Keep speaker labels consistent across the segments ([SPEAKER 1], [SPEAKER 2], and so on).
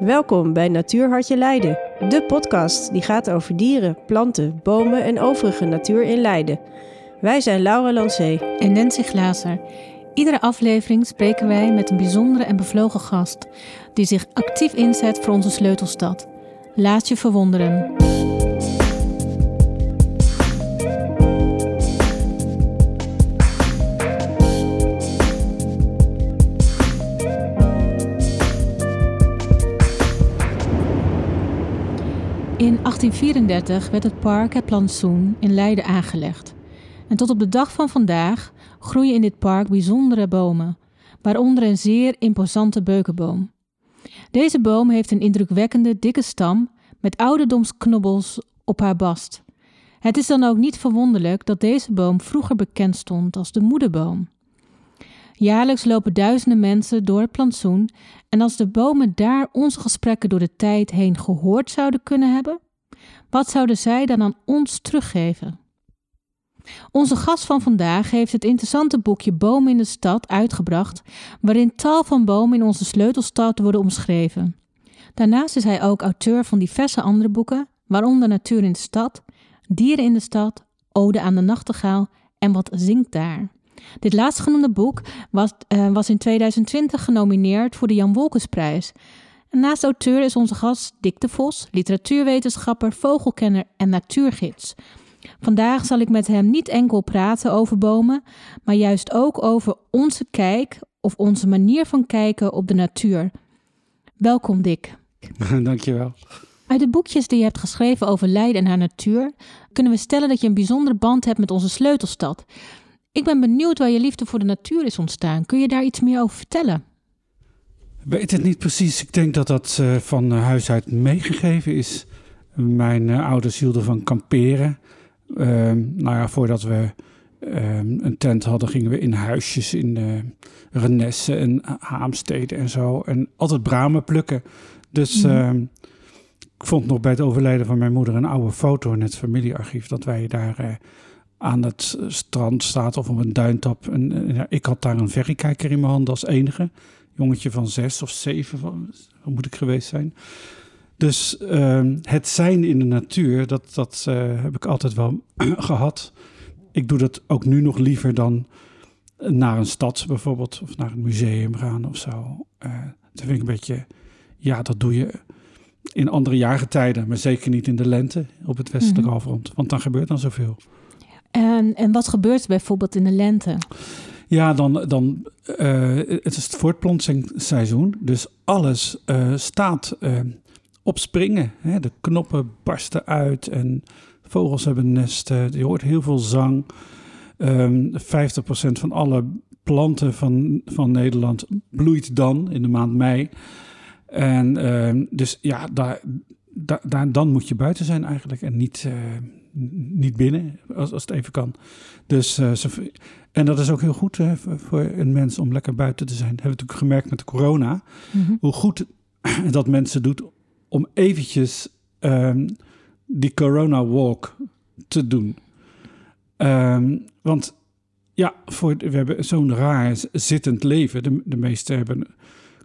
[SPEAKER 1] Welkom bij Natuurhartje Leiden, de podcast die gaat over dieren, planten, bomen en overige natuur in Leiden. Wij zijn Laura Lancé
[SPEAKER 2] en Nancy Glazer. Iedere aflevering spreken wij met een bijzondere en bevlogen gast die zich actief inzet voor onze sleutelstad. Laat je verwonderen. 1834 werd het park Het Plantsoen in Leiden aangelegd. En tot op de dag van vandaag groeien in dit park bijzondere bomen, waaronder een zeer imposante beukenboom. Deze boom heeft een indrukwekkende dikke stam met ouderdomsknobbels op haar bast. Het is dan ook niet verwonderlijk dat deze boom vroeger bekend stond als de moederboom. Jaarlijks lopen duizenden mensen door het plantsoen en als de bomen daar onze gesprekken door de tijd heen gehoord zouden kunnen hebben, wat zouden zij dan aan ons teruggeven? Onze gast van vandaag heeft het interessante boekje Bomen in de Stad uitgebracht, waarin tal van bomen in onze sleutelstad worden omschreven. Daarnaast is hij ook auteur van diverse andere boeken, waaronder Natuur in de Stad, Dieren in de Stad, Ode aan de Nachtegaal en Wat zingt daar? Dit laatstgenoemde boek was, uh, was in 2020 genomineerd voor de Jan Wolkensprijs. Naast auteur is onze gast Dick de Vos, literatuurwetenschapper, vogelkenner en natuurgids. Vandaag zal ik met hem niet enkel praten over bomen, maar juist ook over onze kijk of onze manier van kijken op de natuur. Welkom Dick.
[SPEAKER 3] Dankjewel.
[SPEAKER 2] Uit de boekjes die je hebt geschreven over Leiden en haar natuur, kunnen we stellen dat je een bijzondere band hebt met onze sleutelstad. Ik ben benieuwd waar je liefde voor de natuur is ontstaan. Kun je daar iets meer over vertellen?
[SPEAKER 3] Weet het niet precies. Ik denk dat dat uh, van huis uit meegegeven is. Mijn uh, ouders hielden van kamperen. Uh, nou ja, voordat we ehm, een tent hadden, gingen we in huisjes in Renesse en Haamstede en zo. En altijd bramen plukken. Dus mm. ik vond nog bij het overlijden van mijn moeder een oude foto in het familiearchief dat wij daar aan het strand staat of op een duintop. En, ik had daar een verrekijker in mijn hand als enige. Jongetje van zes of zeven, wat moet ik geweest zijn. Dus uh, het zijn in de natuur, dat, dat uh, heb ik altijd wel gehad. Ik doe dat ook nu nog liever dan naar een stad bijvoorbeeld, of naar een museum gaan of zo. Uh, dat vind ik een beetje, ja, dat doe je in andere jaargetijden, maar zeker niet in de lente op het westelijke mm -hmm. halfrond, want dan gebeurt dan zoveel.
[SPEAKER 2] En, en wat gebeurt er bijvoorbeeld in de lente?
[SPEAKER 3] Ja, dan, dan uh, het is het voortplantingsseizoen. Dus alles uh, staat uh, op springen. Hè? De knoppen barsten uit en vogels hebben nesten. Je hoort heel veel zang. Um, 50% van alle planten van, van Nederland bloeit dan in de maand mei. En uh, dus ja, daar, daar, dan moet je buiten zijn eigenlijk en niet, niet binnen, als, als het even kan. Dus, uh, ze, en dat is ook heel goed hè, voor, een mens om lekker buiten te zijn. Dat hebben we natuurlijk gemerkt met de corona. Mm-hmm. Hoe goed dat mensen doet om eventjes um, die corona walk te doen. Um, want ja, voor, we hebben zo'n raar zittend leven. De, de meesten hebben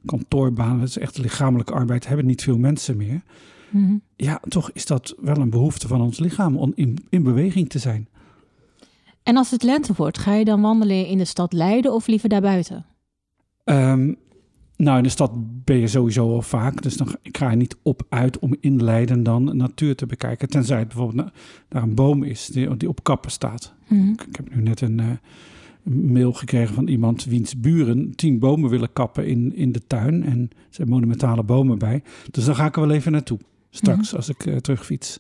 [SPEAKER 3] kantoorbanen, dat is echt lichamelijke arbeid, hebben niet veel mensen meer. Mm-hmm. Ja, toch is dat wel een behoefte van ons lichaam om in, in beweging te zijn.
[SPEAKER 2] En als het lente wordt, ga je dan wandelen in de stad Leiden of liever daarbuiten?
[SPEAKER 3] Um, nou, in de stad ben je sowieso al vaak. Dus dan, ik ga er niet op uit om in Leiden dan natuur te bekijken. Tenzij het bijvoorbeeld daar een boom is die, die op kappen staat. Mm-hmm. Ik, ik, heb nu net een, uh, een, mail gekregen van iemand wiens buren tien bomen willen kappen in, in de tuin. En er zijn monumentale bomen bij. Dus dan ga ik er wel even naartoe. Straks, mm-hmm. als ik uh, terugfiets.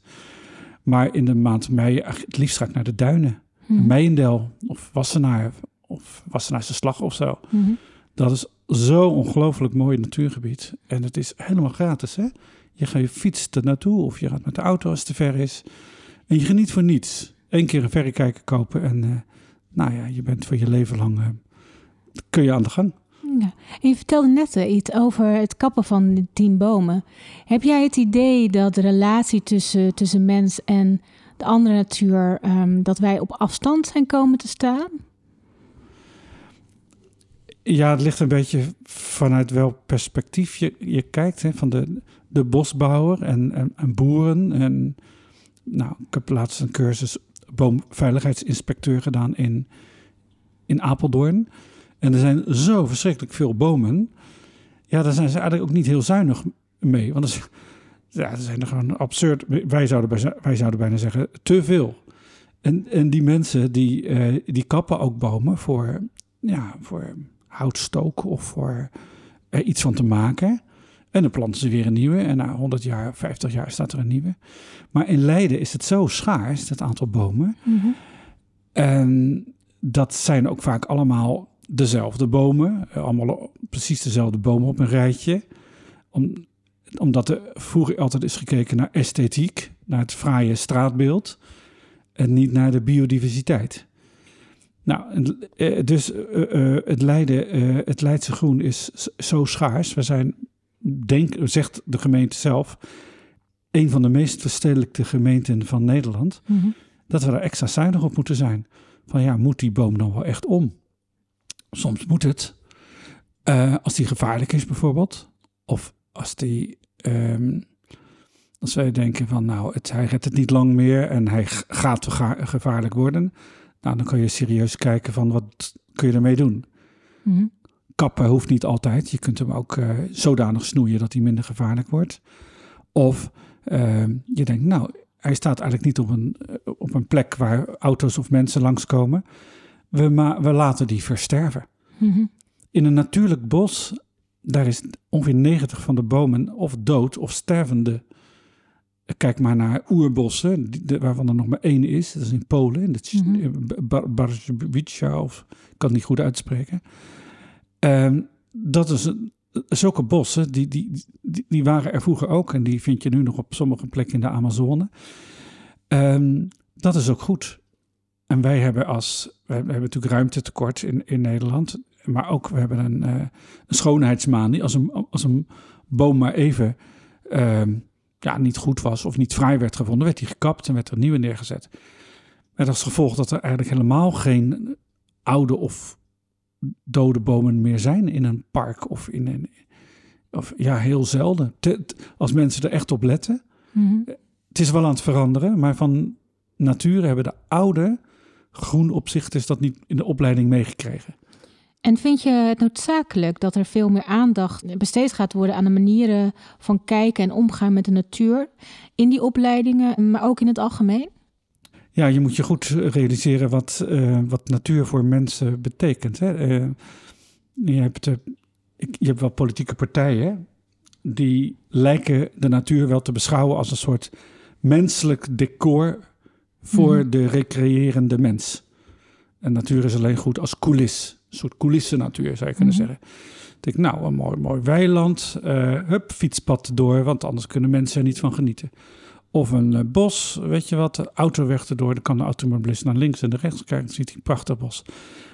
[SPEAKER 3] Maar in de maand mei, het liefst ga ik naar de duinen. Mm-hmm. Meijendel of Wassenaar of Wassenaarse Slag of zo. Mm-hmm. Dat is zo ongelooflijk mooi natuurgebied. En het is helemaal gratis, hè? Je gaat je fietst er naartoe of je gaat met de auto als het te ver is. En je geniet voor niets. Eén keer een verrekijker kopen en uh, nou ja, je bent voor je leven lang... Uh, kun je aan de gang.
[SPEAKER 2] En je vertelde net iets over het kappen van tien bomen. Heb jij het idee dat de relatie tussen, tussen mens en de andere natuur, um, dat wij op afstand zijn komen te staan?
[SPEAKER 3] Ja, het ligt een beetje vanuit welk perspectief je, je kijkt. Hè? Van de, de bosbouwer en, en, en boeren. En, nou, ik heb laatst een cursus boomveiligheidsinspecteur gedaan in, in Apeldoorn. En er zijn zo verschrikkelijk veel bomen. Ja, daar zijn ze eigenlijk ook niet heel zuinig mee. Want er, ja, er zijn er gewoon absurd. Wij zouden, bij- wij zouden bijna zeggen te veel. En, en die mensen die, eh, die kappen ook bomen voor, ja, voor houtstook of voor er iets van te maken. En dan planten ze weer een nieuwe. En na 100 jaar, 50 jaar staat er een nieuwe. Maar in Leiden is het zo schaars, het aantal bomen. En dat zijn ook vaak allemaal dezelfde bomen. eh, Allemaal precies dezelfde bomen op een rijtje. Om, omdat er vroeger altijd is gekeken naar esthetiek, naar het fraaie straatbeeld. En niet naar de biodiversiteit. Nou, eh, dus eh, het, Leiden, het Leidse groen is zo schaars. We zijn, denk, zegt de gemeente zelf, een van de meest verstedelijkte gemeenten van Nederland
[SPEAKER 2] Mhm.
[SPEAKER 3] dat we daar extra zuinig op moeten zijn. Van ja, moet die boom dan wel echt om? Soms moet het. Eh, als die gevaarlijk is bijvoorbeeld. Of als die... ehm, als wij denken van nou, het, hij redt het niet lang meer en hij gaat geva- gevaarlijk worden. Nou, dan kan je serieus kijken van wat kun je ermee doen.
[SPEAKER 2] Mhm.
[SPEAKER 3] Kappen hoeft niet altijd. Je kunt hem ook eh, zodanig snoeien dat hij minder gevaarlijk wordt. Of ehm, je denkt, nou, hij staat eigenlijk niet op een, eh, op een plek waar auto's of mensen langskomen. We, ma we laten die versterven.
[SPEAKER 2] Mhm.
[SPEAKER 3] In een natuurlijk bos, daar is ongeveer 90 van de bomen of dood of stervende. Kijk maar naar oerbossen, die- de- waarvan er nog maar één is. Dat is in Polen, in
[SPEAKER 2] Mhm.
[SPEAKER 3] Bar- of ik kan het niet goed uitspreken. Ehm, dat is een- zulke bossen, die, die, die, die waren er vroeger ook. En die vind je nu nog op sommige plekken in de Amazone. Ehm, dat is ook goed. En wij hebben als, we hebben natuurlijk ruimtetekort in, in Nederland. Maar ook, we hebben een, eh, een schoonheidsmanie. Als een, als een boom maar even ehm, ja, niet goed was of niet fraai werd gevonden, werd die gekapt en werd er een nieuwe neergezet. Met als gevolg dat er eigenlijk helemaal geen oude of dode bomen meer zijn in een park of in een. Of ja, heel zelden. Te- als mensen er echt op letten.
[SPEAKER 2] Mhm.
[SPEAKER 3] Het is wel aan het veranderen, maar van nature hebben de oude groenopzichters dat niet in de opleiding meegekregen.
[SPEAKER 2] En vind je het noodzakelijk dat er veel meer aandacht besteed gaat worden aan de manieren van kijken en omgaan met de natuur in die opleidingen, maar ook in het algemeen?
[SPEAKER 3] Ja, je moet je goed realiseren wat, eh, wat natuur voor mensen betekent. Hè? Eh, je, hebt, eh, ik- je hebt wel politieke partijen die lijken de natuur wel te beschouwen als een soort menselijk decor voor
[SPEAKER 2] Mhm.
[SPEAKER 3] de recreërende mens. En natuur is alleen goed als coulis, een soort coulissennatuur zou je kunnen
[SPEAKER 2] Mhm.
[SPEAKER 3] zeggen. Ik denk, nou, een mooi, mooi weiland, eh, hup, fietspad door, want anders kunnen mensen er niet van genieten. Of een eh, bos, weet je wat, de autoweg erdoor, dan kan de automobilist naar links en naar rechts kijken, dan ziet hij een prachtig bos.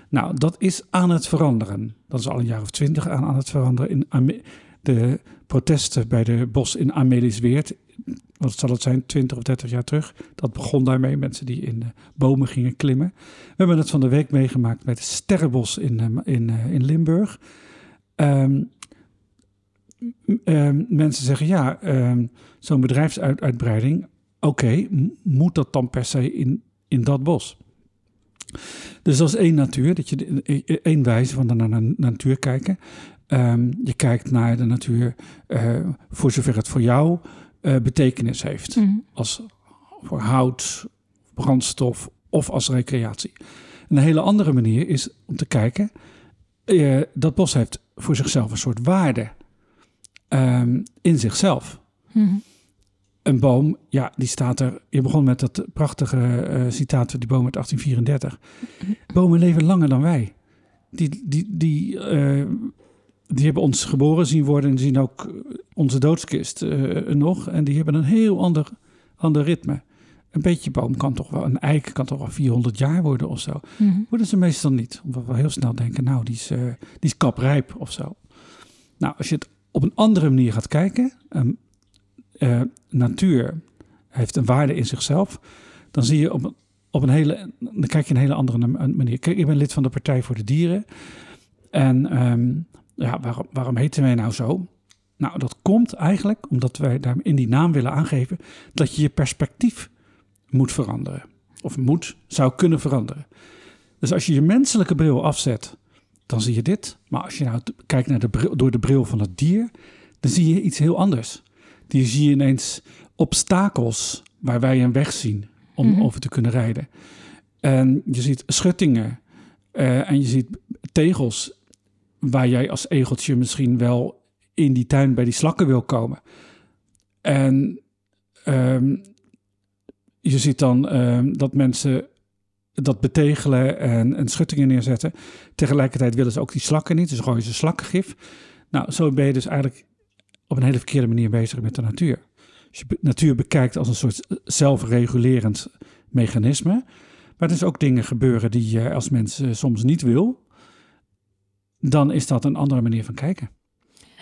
[SPEAKER 3] Nou, dat is aan het veranderen. Dat is al een jaar of twintig aan, aan het veranderen. In Ame- de protesten bij de bos in Amelisweert, wat zal het zijn, 20 of 30 jaar terug. Dat begon daarmee, mensen die in de bomen gingen klimmen. We hebben het van de week meegemaakt met Sterrenbos in, eh, in, eh, in Limburg. Ehm, ehm, mensen zeggen, ja, ehm, zo'n bedrijfsuitbreiding, oké, moet dat dan per se in, in dat bos? Dus dat is één natuur, dat je de- eh, één wijze van naar de natuur kijken. Je kijkt naar de natuur eh, voor zover het voor jou eh, betekenis heeft.
[SPEAKER 2] Mhm.
[SPEAKER 3] Als voor hout, brandstof of als recreatie. Een hele andere manier is om te kijken, eh, dat bos heeft voor zichzelf een soort waarde ehm, in zichzelf.
[SPEAKER 2] Mhm.
[SPEAKER 3] Een boom, ja, die staat er. Je begon met dat prachtige eh, citaat van die boom uit 1834. Bomen leven langer dan wij. Die, die, die, die hebben ons geboren zien worden en zien ook onze doodskist eh, nog. En die hebben een heel ander, ander ritme. Een beetje boom kan toch wel, een eik kan toch wel 400 jaar worden of zo.
[SPEAKER 2] Mhm.
[SPEAKER 3] Worden ze meestal niet. Omdat we heel snel denken, nou, die is, eh, die is kaprijp of zo. Nou, als je het op een andere manier gaat kijken, ehm, eh, natuur heeft een waarde in zichzelf, dan zie je op een, op een hele, dan kijk je een hele andere manier. Kijk, ik ben lid van de Partij voor de Dieren. En ehm, ja, waarom, waarom heten wij nou zo? Nou, dat komt eigenlijk omdat wij daar in die naam willen aangeven dat je je perspectief moet veranderen. Of moet, zou kunnen veranderen. Dus als je je menselijke bril afzet, dan zie je dit. Maar als je nou kijkt naar de bril, door de bril van het dier, dan zie je iets heel anders. Die zie je ineens obstakels waar wij een weg zien om
[SPEAKER 2] Mhm.
[SPEAKER 3] over te kunnen rijden. En je ziet schuttingen eh, en je ziet tegels waar jij als egeltje misschien wel in die tuin bij die slakken wil komen. En ehm, je ziet dan ehm, dat mensen dat betegelen en, en schuttingen neerzetten. Tegelijkertijd willen ze ook die slakken niet, dus gooien ze slakkengif. Nou, zo ben je dus eigenlijk op een hele verkeerde manier bezig met de natuur. Als je de natuur bekijkt als een soort zelfregulerend mechanisme, maar dus ook dingen gebeuren die je als mens eh, soms niet wil, dan is dat een andere manier van kijken.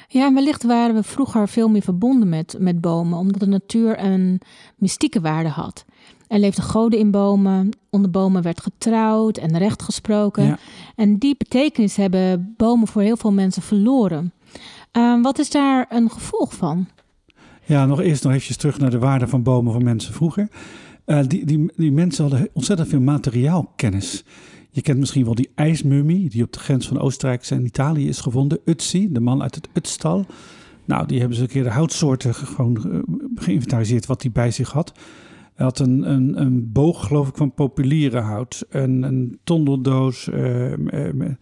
[SPEAKER 2] Ja, en wellicht waren we vroeger veel meer verbonden met, met bomen, omdat de natuur een mystieke waarde had. Er leefden goden in bomen, onder bomen werd getrouwd en recht gesproken.
[SPEAKER 3] Ja.
[SPEAKER 2] En die betekenis hebben bomen voor heel veel mensen verloren. Ehm, wat is daar een gevolg van?
[SPEAKER 3] Ja, nog eerst nog eventjes terug naar de waarde van bomen van mensen vroeger. Eh, die, die, die mensen hadden ontzettend veel materiaalkennis. Je kent misschien wel die ijsmummie die op de grens van Oostenrijk en Italië is gevonden. Utsi, de man uit het Utstal. Nou, die hebben ze een keer de houtsoorten ge- gewoon eh, geïnventariseerd wat hij bij zich had. Hij had een, een, een boog, geloof ik, van populiere hout. Een, een tondeldoos. eh, eh,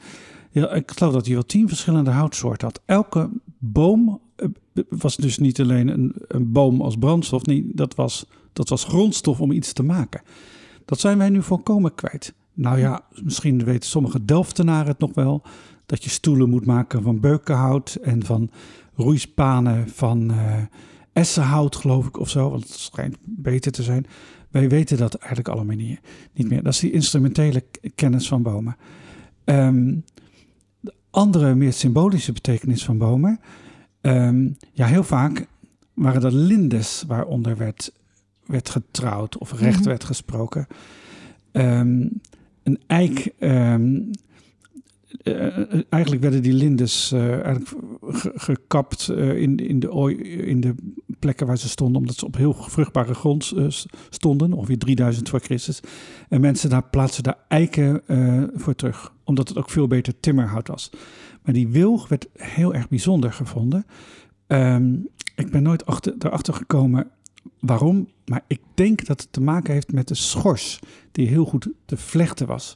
[SPEAKER 3] ja, ik geloof dat hij wel tien verschillende houtsoorten had. Elke boom was dus niet alleen een, een boom als brandstof. Nee, dat was, dat was grondstof om iets te maken. Dat zijn wij nu volkomen kwijt. Nou ja, misschien weten sommige Delftenaren het nog wel. Dat je stoelen moet maken van beukenhout en van roeispanen van eh, essenhout, geloof ik, of zo. Want het schijnt beter te zijn. Wij weten dat eigenlijk allemaal niet, niet meer. Dat is die instrumentele kennis van bomen. Ehm, de andere, meer symbolische betekenis van bomen. ehm, ja, heel vaak waren dat lindes waaronder werd, werd getrouwd of recht
[SPEAKER 2] Mhm.
[SPEAKER 3] werd gesproken. Ehm, een eik. ehm, eh, eh, eigenlijk werden die lindes eh, eigenlijk ge- gekapt in, in, de, ooi- in de plekken waar ze stonden, omdat ze op heel vruchtbare grond stonden, ongeveer 3000 voor Christus. En mensen daar plaatsen daar eiken voor terug, omdat het ook veel beter timmerhout was. Maar die wilg werd heel erg bijzonder gevonden. Ehm, ik ben nooit achter, erachter gekomen waarom, maar ik denk dat het te maken heeft met de schors, die heel goed te vlechten was.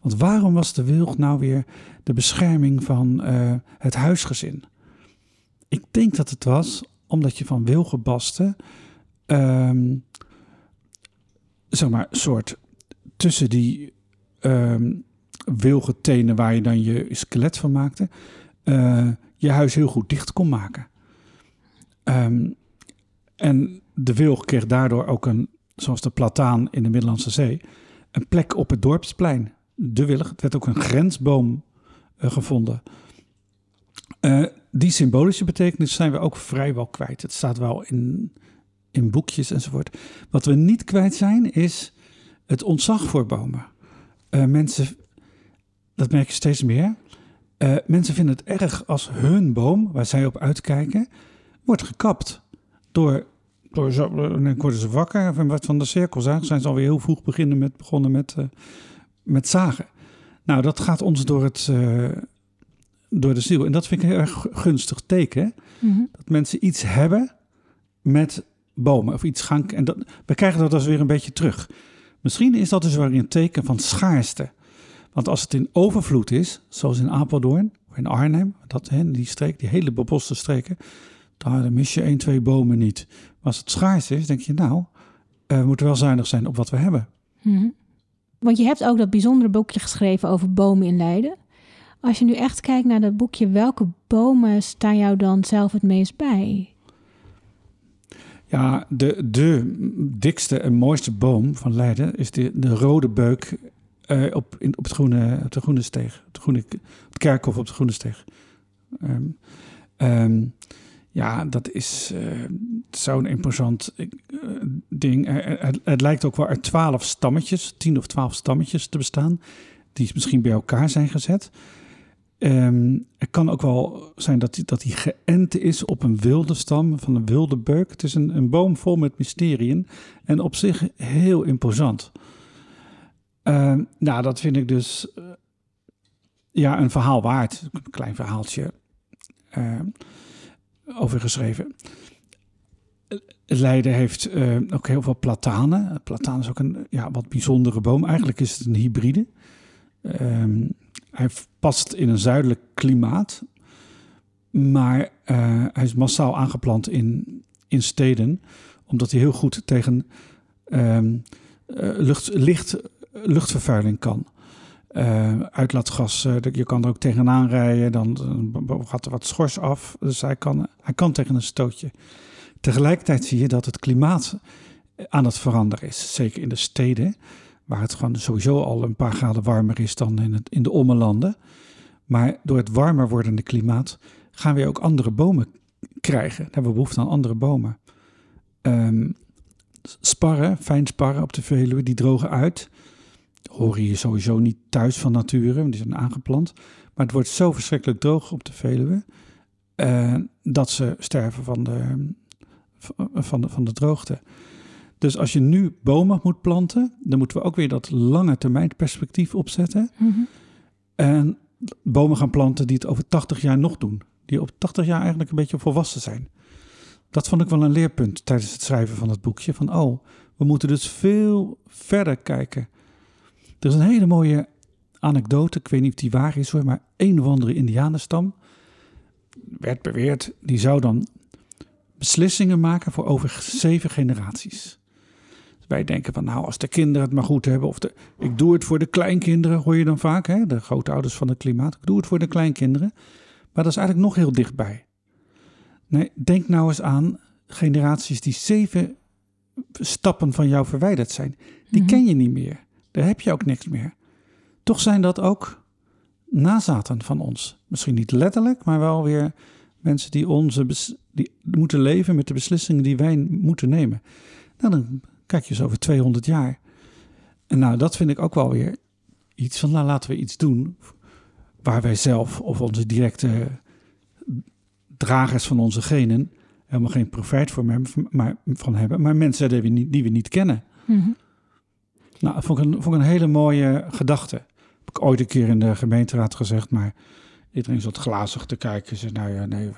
[SPEAKER 3] Want waarom was de wilg nou weer de bescherming van eh, het huisgezin? Ik denk dat het was omdat je van wilgenbasten, ehm zeg maar, soort tussen die ehm wilgetenen waar je dan je skelet van maakte, eh, je huis heel goed dicht kon maken. Ehm, en de wilg kreeg daardoor ook een, zoals de plataan in de Middellandse Zee, een plek op het dorpsplein. De wilg, het werd ook een grensboom eh, gevonden. Eh, die symbolische betekenis zijn we ook vrijwel kwijt. Het staat wel in, in boekjes enzovoort. Wat we niet kwijt zijn, is het ontzag voor bomen. Eh, mensen, dat merk je steeds meer. Mensen vinden het erg als hun boom, waar zij op uitkijken, wordt gekapt. Door, dan worden ze wakker van wat van de cirkel zagen. Zijn ze alweer heel vroeg beginnen met, begonnen met, eh, met zagen. Nou, dat gaat ons door, het, eh, door de ziel. En dat vind ik een heel erg gunstig teken.
[SPEAKER 2] Mhm.
[SPEAKER 3] Dat mensen iets hebben met bomen of iets gaan. En dat, we krijgen dat dus weer een beetje terug. Misschien is dat dus weer een teken van schaarste. Want als het in overvloed is, zoals in Apeldoorn of in Arnhem, dat, hè, die streek, die hele beboste streken, daar mis je één, twee bomen niet. Als het schaars is, denk je, nou, eh, we moeten wel zuinig zijn op wat we hebben.
[SPEAKER 2] Mhm. Want je hebt ook dat bijzondere boekje geschreven over bomen in Leiden. Als je nu echt kijkt naar dat boekje, welke bomen staan jou dan zelf het meest bij?
[SPEAKER 3] Ja, de, de dikste en mooiste boom van Leiden is de, de rode beuk eh, op, in, op, het groene, op de groene steeg. Op, de groene, op het kerkhof op de groene steeg. Ehm, ehm, ja, dat is eh, zo'n imposant eh, ding. Eh, het, het lijkt ook wel uit twaalf stammetjes, tien of twaalf stammetjes te bestaan. Die misschien bij elkaar zijn gezet. Ehm, het kan ook wel zijn dat hij dat die geënt is op een wilde stam van een wilde beuk. Het is een, een boom vol met mysteriën en op zich heel imposant. Ehm, nou, dat vind ik dus ja, een verhaal waard. Een klein verhaaltje uh, over geschreven. Leiden heeft uh, ook heel veel platanen. Plataan is ook een ja, wat bijzondere boom. Eigenlijk is het een hybride. Um, hij past in een zuidelijk klimaat. Maar uh, hij is massaal aangeplant in, in steden. Omdat hij heel goed tegen um, lucht, licht, luchtvervuiling kan. Uh, uitlaatgas, uh, je kan er ook tegenaan rijden, dan, dan gaat er wat schors af. Dus hij kan, hij kan tegen een stootje. Tegelijkertijd zie je dat het klimaat aan het veranderen is. Zeker in de steden, waar het gewoon sowieso al een paar graden warmer is dan in, het, in de ommelanden. Maar door het warmer wordende klimaat gaan we ook andere bomen krijgen. Dan hebben we behoefte aan andere bomen. Um, sparren, fijn sparren op de Veluwe, die drogen uit. Horen hier sowieso niet thuis van nature, die zijn aangeplant. Maar het wordt zo verschrikkelijk droog op de Veluwe uh, dat ze sterven van de, van, de, van de droogte. Dus als je nu bomen moet planten, dan moeten we ook weer dat lange termijn perspectief opzetten. Mm -hmm. En bomen gaan planten die het over 80 jaar nog doen. Die op 80 jaar eigenlijk een beetje volwassen zijn. Dat vond ik wel een leerpunt tijdens het schrijven van het boekje. Van oh, we moeten dus veel verder kijken. Er is een hele mooie anekdote, ik weet niet of die waar is hoor, maar een of andere indianenstam werd beweerd, die zou dan beslissingen maken voor over zeven generaties. Dus wij denken van nou, als de kinderen het maar goed hebben, of de, ik doe het voor de kleinkinderen, hoor je dan vaak, hè? de grootouders van het klimaat, ik doe het voor de kleinkinderen. Maar dat is eigenlijk nog heel dichtbij. Nee, denk nou eens aan generaties die zeven stappen van jou verwijderd zijn. Die mm -hmm. ken je niet meer. Daar heb je ook niks meer. Toch zijn dat ook nazaten van ons. Misschien niet letterlijk, maar wel weer mensen die, onze die moeten leven met de beslissingen die wij moeten nemen. Nou, dan kijk je eens over 200 jaar. En nou, dat vind ik ook wel weer iets van, nou, laten we iets doen waar wij zelf of onze directe dragers van onze genen helemaal geen profijt voor hebben, maar, van hebben, maar mensen die we niet, die we niet kennen. Mm. Nou, dat vond ik, een, vond ik een hele mooie gedachte. Heb ik ooit een keer in de gemeenteraad gezegd, maar iedereen zat glazig te kijken. Ze, nou ja, nee.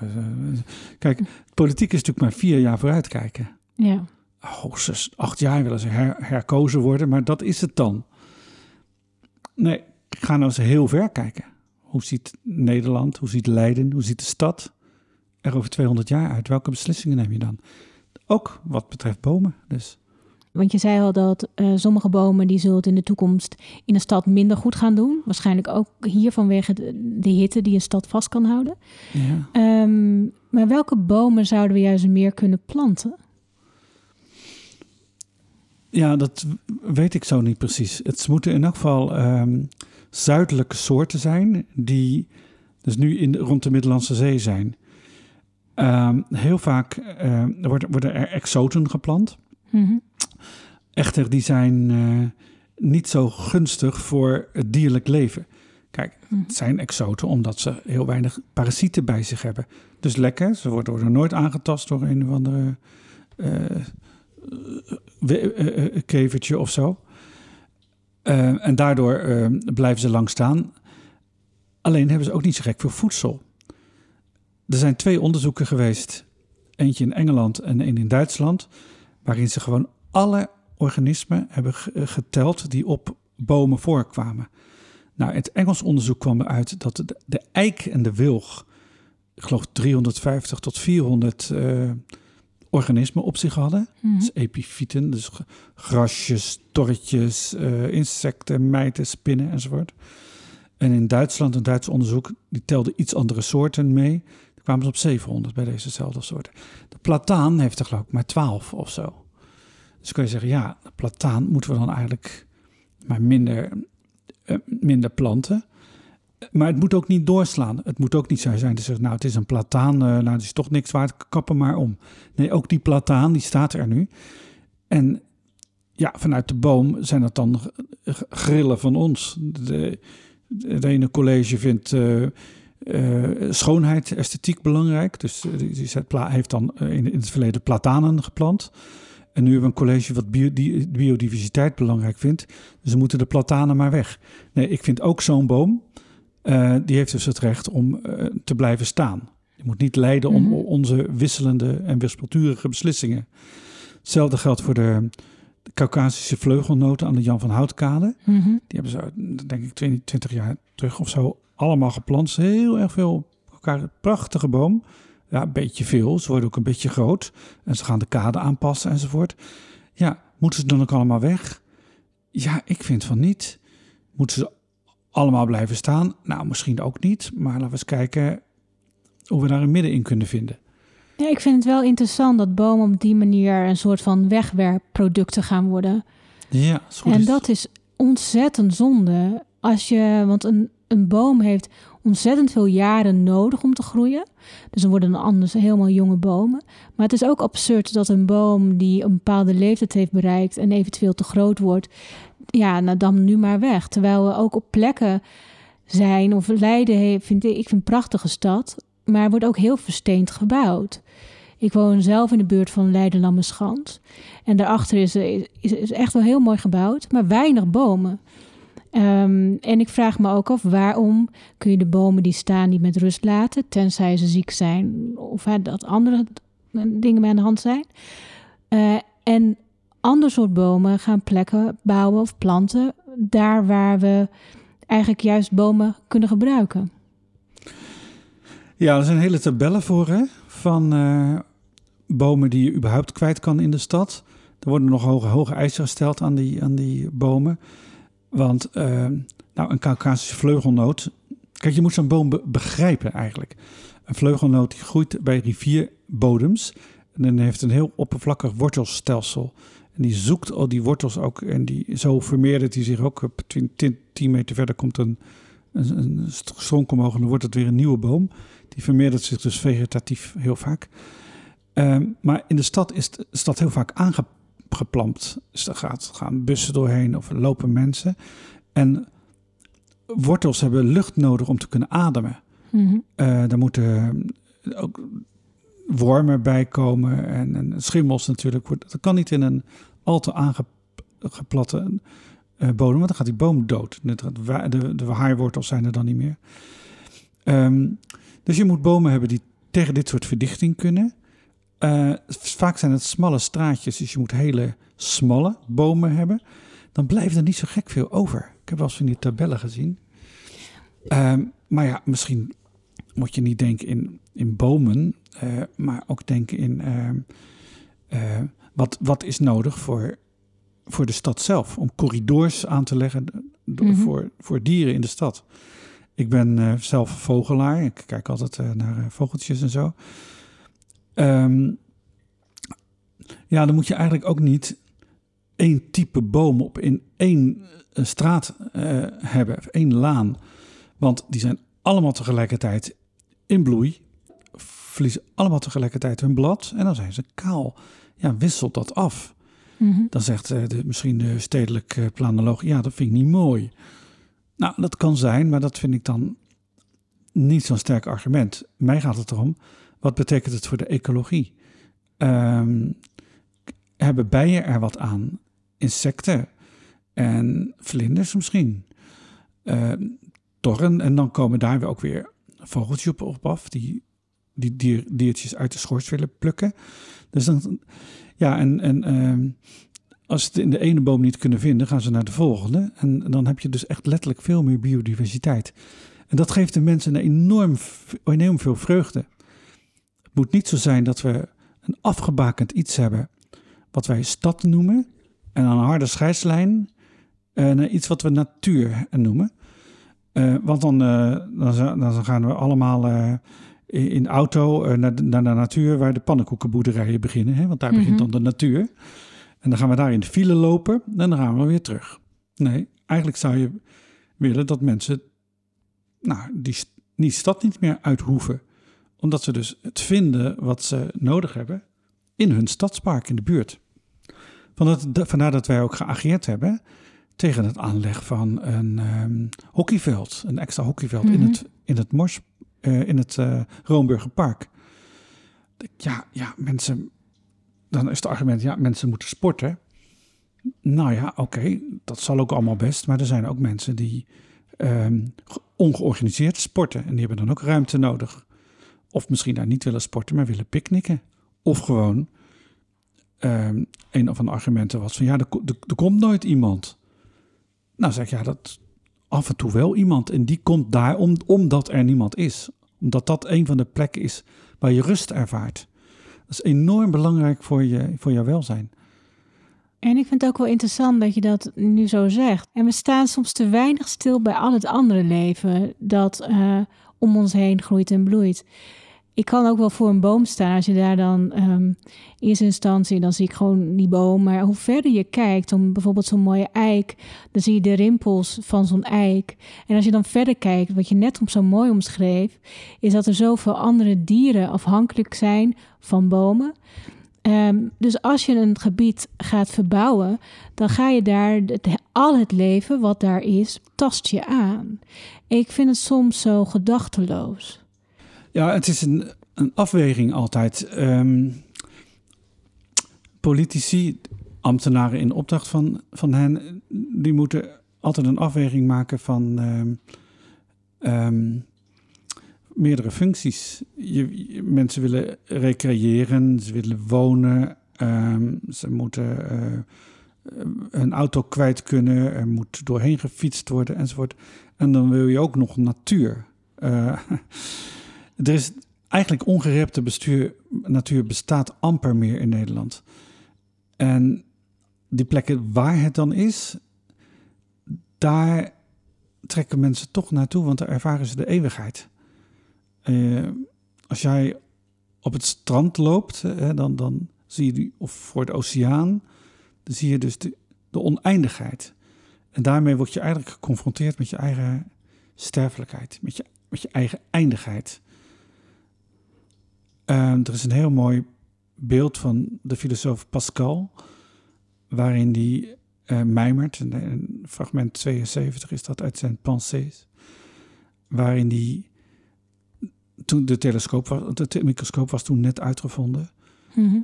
[SPEAKER 3] Kijk, politiek is natuurlijk maar vier jaar vooruitkijken.
[SPEAKER 2] Ja.
[SPEAKER 3] Hoogstens acht jaar willen ze her, herkozen worden, maar dat is het dan. Nee, ga nou eens heel ver kijken. Hoe ziet Nederland, hoe ziet Leiden, hoe ziet de stad er over 200 jaar uit? Welke beslissingen neem je dan? Ook wat betreft bomen dus.
[SPEAKER 2] Want je zei al dat uh, sommige bomen die zullen het in de toekomst in een stad minder goed gaan doen. Waarschijnlijk ook hier vanwege de, de hitte die een stad vast kan houden.
[SPEAKER 3] Ja.
[SPEAKER 2] Um, maar welke bomen zouden we juist meer kunnen planten?
[SPEAKER 3] Ja, dat weet ik zo niet precies. Het moeten in elk geval um, zuidelijke soorten zijn die dus nu in, rond de Middellandse Zee zijn. Um, heel vaak uh, worden, worden er exoten geplant.
[SPEAKER 2] Mm -hmm.
[SPEAKER 3] Echter, die zijn uh, niet zo gunstig voor het dierlijk leven. Kijk, het zijn exoten omdat ze heel weinig parasieten bij zich hebben. Dus lekker, ze worden, nooit aangetast door een of andere uh, kevertje of zo. en daardoor blijven ze lang staan. Alleen hebben ze ook niet zo gek veel voedsel. Er zijn twee onderzoeken geweest, eentje in Engeland en een in Duitsland, waarin ze gewoon alle organismen hebben geteld die op bomen voorkwamen. Nou, het Engels onderzoek kwam eruit dat de, de eik en de wilg, ik geloof 350 tot 400 uh, organismen op zich hadden.
[SPEAKER 2] Mhm.
[SPEAKER 3] Dus epifieten, dus grasjes, torretjes, uh, insecten, mijten, spinnen enzovoort. En in Duitsland, een Duits onderzoek, die telde iets andere soorten mee. Daar kwamen ze op 700 bij dezezelfde soorten. De plataan heeft er geloof ik maar 12 of zo. Dus kun je zeggen, ja, plataan moeten we dan eigenlijk maar minder, uh, minder planten. Maar het moet ook niet doorslaan. Het moet ook niet zo zijn te zeggen, nou het is een plataan, uh, nou het is toch niks waard, kappen maar om. Nee, ook die plataan, die staat er nu. En ja, vanuit de boom zijn dat dan grillen van ons. De, Het ene college vindt uh, schoonheid, esthetiek belangrijk. Dus die, die heeft dan in, in, het verleden platanen geplant. En nu hebben we een college wat biodiversiteit belangrijk vindt. Dus moeten de platanen maar weg. Nee, ik vind ook zo'n boom, die heeft dus het recht om te blijven staan. Je moet niet lijden om mhm. onze wisselende en wispelturige beslissingen. Hetzelfde geldt voor de, de Caucasische vleugelnoten aan de Jan van Houtkade. Mm Die hebben ze, denk ik, 20, jaar terug of zo allemaal geplant. Heel erg veel elkaar. Prachtige boom. Ja, een beetje veel. Ze worden ook een beetje groot. En ze gaan de kade aanpassen enzovoort. Ja, moeten ze dan ook allemaal weg? Ja, ik vind van niet. Moeten ze allemaal blijven staan? Nou, misschien ook niet. Maar laten we eens kijken hoe we daar een midden in kunnen vinden.
[SPEAKER 2] Ja, ik vind het wel interessant dat bomen op die manier een soort van wegwerpproducten gaan worden.
[SPEAKER 3] Ja,
[SPEAKER 2] en dat is ontzettend zonde. Als je, want een, een boom heeft ontzettend veel jaren nodig om te groeien. Dus dan worden dan anders helemaal jonge bomen. Maar het is ook absurd dat een boom die een bepaalde leeftijd heeft bereikt en eventueel te groot wordt, ja, nou dan nu maar weg. Terwijl we ook op plekken zijn, of Leiden vind ik, ik vind een prachtige stad, maar wordt ook heel versteend gebouwd. Ik woon zelf in de buurt van Leiden-Lammenschans. En daarachter is, is, is echt wel heel mooi gebouwd, maar weinig bomen. Um, en ik vraag me ook af waarom kun je de bomen die staan niet met rust laten, tenzij ze ziek zijn of dat andere dingen aan de hand zijn. Uh, en ander soort bomen gaan plekken bouwen of planten daar waar we eigenlijk juist bomen kunnen gebruiken.
[SPEAKER 3] Ja, er zijn hele tabellen voor hè, van uh, bomen die je überhaupt kwijt kan in de stad. Er worden nog hoge, hoge eisen gesteld aan die, aan die bomen. Want uh, nou, een Caucasische vleugelnoot. Kijk, je moet zo'n boom begrijpen eigenlijk. Een vleugelnoot die groeit bij rivierbodems. En dan heeft een heel oppervlakkig wortelstelsel. En die zoekt al die wortels ook. En die, zo vermeerdert hij zich ook. 10 meter verder komt een, een, stronk omhoog. En dan wordt het weer een nieuwe boom. Die vermeerdert zich dus vegetatief heel vaak. Ehm, maar in de stad is de stad heel vaak aangeplant. Dus er gaat, gaan bussen doorheen of lopen mensen. En wortels hebben lucht nodig om te kunnen ademen. Mm daar moeten ook wormen bij komen en, en schimmels natuurlijk. Dat kan niet in een al te aangeplatte uh, bodem, want dan gaat die boom dood. De, de, de haarwortels zijn er dan niet meer. Um, dus je moet bomen hebben die tegen dit soort verdichting kunnen. Uh, vaak zijn het smalle straatjes, dus je moet hele smalle bomen hebben. Dan blijft er niet zo gek veel over. Ik heb wel eens van die tabellen gezien. Uh, maar ja, misschien moet je niet denken in, in bomen, uh, maar ook denken in uh, wat, wat is nodig voor, voor de stad zelf. Om corridors aan te leggen mm voor, voor dieren in de stad. Ik ben zelf vogelaar. Ik kijk altijd naar vogeltjes en zo. Um, ja, dan moet je eigenlijk ook niet één type boom op in één straat hebben, of één laan. Want die zijn allemaal tegelijkertijd in bloei, verliezen allemaal tegelijkertijd hun blad en dan zijn ze kaal. Ja, wisselt dat af. Mm -hmm. Dan zegt de, misschien de stedelijk planoloog, ja, dat vind ik niet mooi. Nou, dat kan zijn, maar dat vind ik dan niet zo'n sterk argument. Mij gaat het erom, wat betekent het voor de ecologie? Um, hebben bijen er wat aan? Insecten en vlinders misschien? Uh, torren, en dan komen daar weer ook weer vogeltjes op, af, die, die dier, diertjes uit de schors willen plukken. Dus dan, ja, en, en uh, als ze het in de ene boom niet kunnen vinden, gaan ze naar de volgende. En dan heb je dus echt letterlijk veel meer biodiversiteit. En dat geeft de mensen een enorm, enorm veel vreugde. Het moet niet zo zijn dat we een afgebakend iets hebben, wat wij stad noemen, en een harde scheidslijn naar iets wat we natuur noemen. Uh, want dan, uh, dan, dan, gaan we allemaal in de auto naar de, naar, de, natuur waar de pannenkoekenboerderijen beginnen. Hè? Want daar begint mhm. dan de natuur. En dan gaan we daar in de file lopen en dan gaan we weer terug. Nee, eigenlijk zou je willen dat mensen nou, die, die stad niet meer uit hoeven. Omdat ze dus het vinden wat ze nodig hebben in hun stadspark in de buurt. Vandaar dat wij ook geageerd hebben tegen het aanleg van een ehm, hockeyveld, een extra hockeyveld in
[SPEAKER 2] Mhm.
[SPEAKER 3] het, in het Mors, eh, in het eh Roomburger Park. Ja, ja, mensen, dan is het argument, ja, mensen moeten sporten. Nou ja, oké, dat zal ook allemaal best, maar er zijn ook mensen die ehm, ge- ongeorganiseerd sporten en die hebben dan ook ruimte nodig. Of misschien daar niet willen sporten, maar willen picknicken. Of gewoon, ehm, een van de argumenten was van ja, er, ko- komt nooit iemand. Nou zeg ik ja, dat af en toe wel iemand. En die komt daar om, omdat er niemand is. Omdat dat een van de plekken is waar je rust ervaart. Dat is enorm belangrijk voor je, voor jouw welzijn.
[SPEAKER 2] En ik vind het ook wel interessant dat je dat nu zo zegt. En we staan soms te weinig stil bij al het andere leven dat eh, om ons heen groeit en bloeit. Ik kan ook wel voor een boom staan als je daar dan ehm, in eerste instantie, dan zie ik gewoon die boom. Maar hoe verder je kijkt, om bijvoorbeeld zo'n mooie eik, dan zie je de rimpels van zo'n eik. En als je dan verder kijkt, wat je net zo mooi omschreef, is dat er zoveel andere dieren afhankelijk zijn van bomen. Ehm, dus als je een gebied gaat verbouwen, dan ga je daar al het leven wat daar is, tast je aan. Ik vind het soms zo gedachteloos.
[SPEAKER 3] Ja, het is een, een afweging altijd. Ehm, politici, ambtenaren in opdracht van, van hen, die moeten altijd een afweging maken van ehm, meerdere functies. Je, mensen willen recreëren, ze willen wonen, ehm, ze moeten eh, een auto kwijt kunnen, er moet doorheen gefietst worden enzovoort. En dan wil je ook nog natuur. Eh, er is eigenlijk ongerepte bestuur, natuur bestaat amper meer in Nederland. En die plekken waar het dan is, daar trekken mensen toch naartoe, want daar ervaren ze de eeuwigheid. Eh, als jij op het strand loopt, hè, dan, dan zie je die, of voor de oceaan, dan zie je dus de, de oneindigheid. En daarmee word je eigenlijk geconfronteerd met je eigen sterfelijkheid, met je, met je eigen eindigheid. Ehm, er is een heel mooi beeld van de filosoof Pascal, waarin die eh mijmert, en fragment 72 is dat uit zijn Pensées, waarin die, toen de telescoop was, de microscoop was toen net uitgevonden,
[SPEAKER 2] Mhm.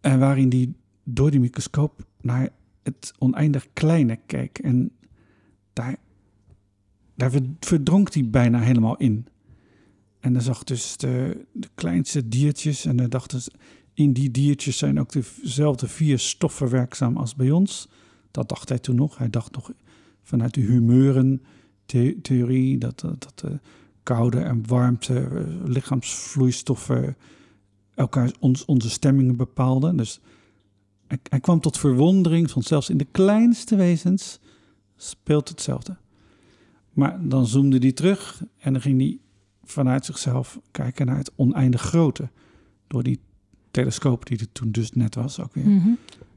[SPEAKER 3] en waarin die door die microscoop naar het oneindig kleine keek. En daar, daar ver- verdronk hij bijna helemaal in. En dan zag dus de, de kleinste diertjes. En dan dachten ze, in die diertjes zijn ook dezelfde vier stoffen werkzaam als bij ons. Dat dacht hij toen nog. Hij dacht nog vanuit de humeuren-theorie dat, dat, dat de koude en warmte, eh, lichaamsvloeistoffen elkaar ons, onze stemmingen bepaalden. Dus hij, hij kwam tot verwondering van zelfs in de kleinste wezens speelt hetzelfde. Maar dan zoomde hij terug en dan ging hij vanuit zichzelf kijken naar het oneindig grote. Door die telescoop die er toen dus net was ook weer.
[SPEAKER 2] Mhm.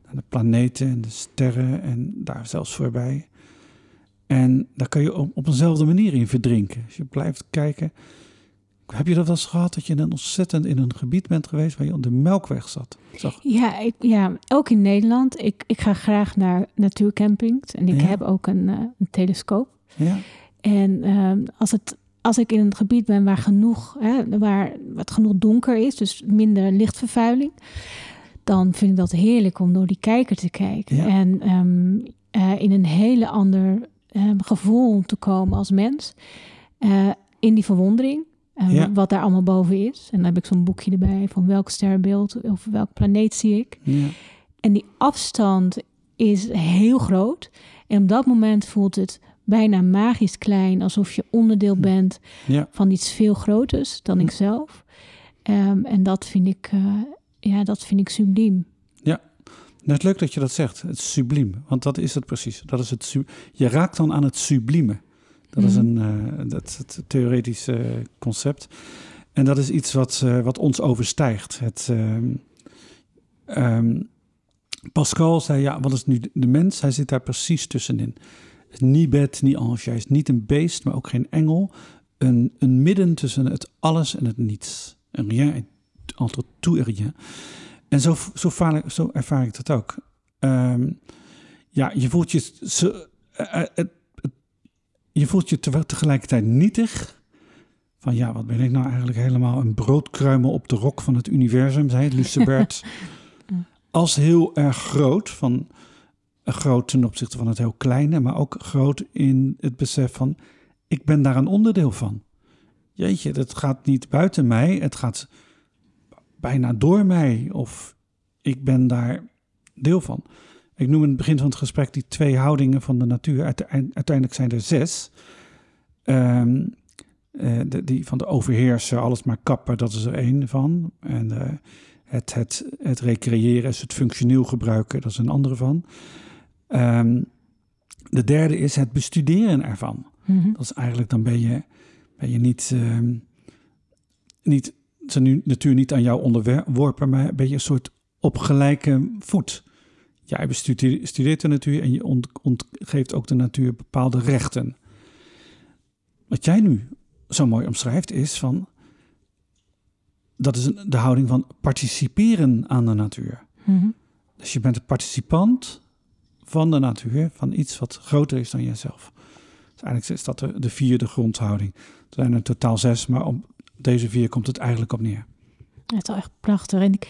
[SPEAKER 3] Naar de planeten en de sterren en daar zelfs voorbij. En daar kan je op, op eenzelfde manier in verdrinken. Als je blijft kijken. Heb je dat wel eens gehad dat je dan ontzettend in een gebied bent geweest waar je op de melkweg zat? Zag,
[SPEAKER 2] Ja, ik, ja, ook in Nederland. Ik, ik ga graag naar natuurcampings en ik
[SPEAKER 3] Ja.
[SPEAKER 2] heb ook een, eh, een telescoop.
[SPEAKER 3] ja,
[SPEAKER 2] En ehm, als, het, als ik in een gebied ben waar genoeg, hè, waar wat genoeg donker is, dus minder lichtvervuiling, dan vind ik dat heerlijk om door die kijker te kijken.
[SPEAKER 3] Ja.
[SPEAKER 2] En ehm, eh, in een hele ander ehm, gevoel te komen als mens. Eh, in die verwondering. eh,
[SPEAKER 3] Ja.
[SPEAKER 2] Wat daar allemaal boven is. En dan heb ik zo'n boekje erbij van welk sterrenbeeld of welk planeet zie ik.
[SPEAKER 3] ja,
[SPEAKER 2] En die afstand is heel groot. En op dat moment voelt het bijna magisch klein, alsof je onderdeel
[SPEAKER 3] Hm.
[SPEAKER 2] bent
[SPEAKER 3] ja.
[SPEAKER 2] van iets veel groters dan
[SPEAKER 3] Hm.
[SPEAKER 2] ikzelf. Ehm, en dat vind ik, eh, ja, dat vind ik subliem.
[SPEAKER 3] Het is leuk dat je dat zegt, het subliem. Want dat is het precies. Dat is het je raakt dan aan het sublieme. Dat is
[SPEAKER 2] Mhm.
[SPEAKER 3] een eh, dat het theoretische concept. En dat is iets wat, eh, wat ons overstijgt. Het, ehm, ehm, Pascal zei, ja, wat is nu de- mens? Hij zit daar precies tussenin. Ni bed, ni ange. Hij is niet een beest, maar ook geen engel. Een, een midden tussen het alles en het niets. Een rien entre tout et rien. En zo, zo, ervaar, ik- zo ervaar ik dat ook. Ehm, ja, je voelt je zo, eh, eh, het- je voelt je te- tegelijkertijd nietig. Van ja, wat ben ik nou eigenlijk helemaal een broodkruimel op de rok van het universum, zei Lucebert. Als heel erg groot, van eh, groot ten opzichte van het heel kleine, maar ook groot in het besef van ik ben daar een onderdeel van. Jeetje, dat gaat niet buiten mij, het gaat bijna door mij of ik ben daar deel van. Ik noem in het begin van het gesprek die twee houdingen van de natuur. Uite- Uiteindelijk zijn er zes. Ehm, eh, de, die van de overheersen, alles maar kappen, dat is er één van. En eh, het, het, het recreëren is het functioneel gebruiken, dat is een andere van. Ehm, de derde is het bestuderen ervan.
[SPEAKER 2] Mhm.
[SPEAKER 3] Dat is eigenlijk, dan ben je, ben je niet, ehm, niet, zijn nu natuur niet aan jou onderworpen, maar ben je een soort op gelijke voet. Jij bestudeert studeert de natuur en je ont, ontgeeft ook de natuur bepaalde rechten. Wat jij nu zo mooi omschrijft is van, dat is een, de houding van participeren aan de natuur.
[SPEAKER 2] Mhm.
[SPEAKER 3] Dus je bent een participant van de natuur, van iets wat groter is dan jezelf. Dus eigenlijk is dat de, de vierde grondhouding. Er zijn er totaal zes, maar op deze vier komt het eigenlijk op neer.
[SPEAKER 2] Het is wel echt prachtig. En ik,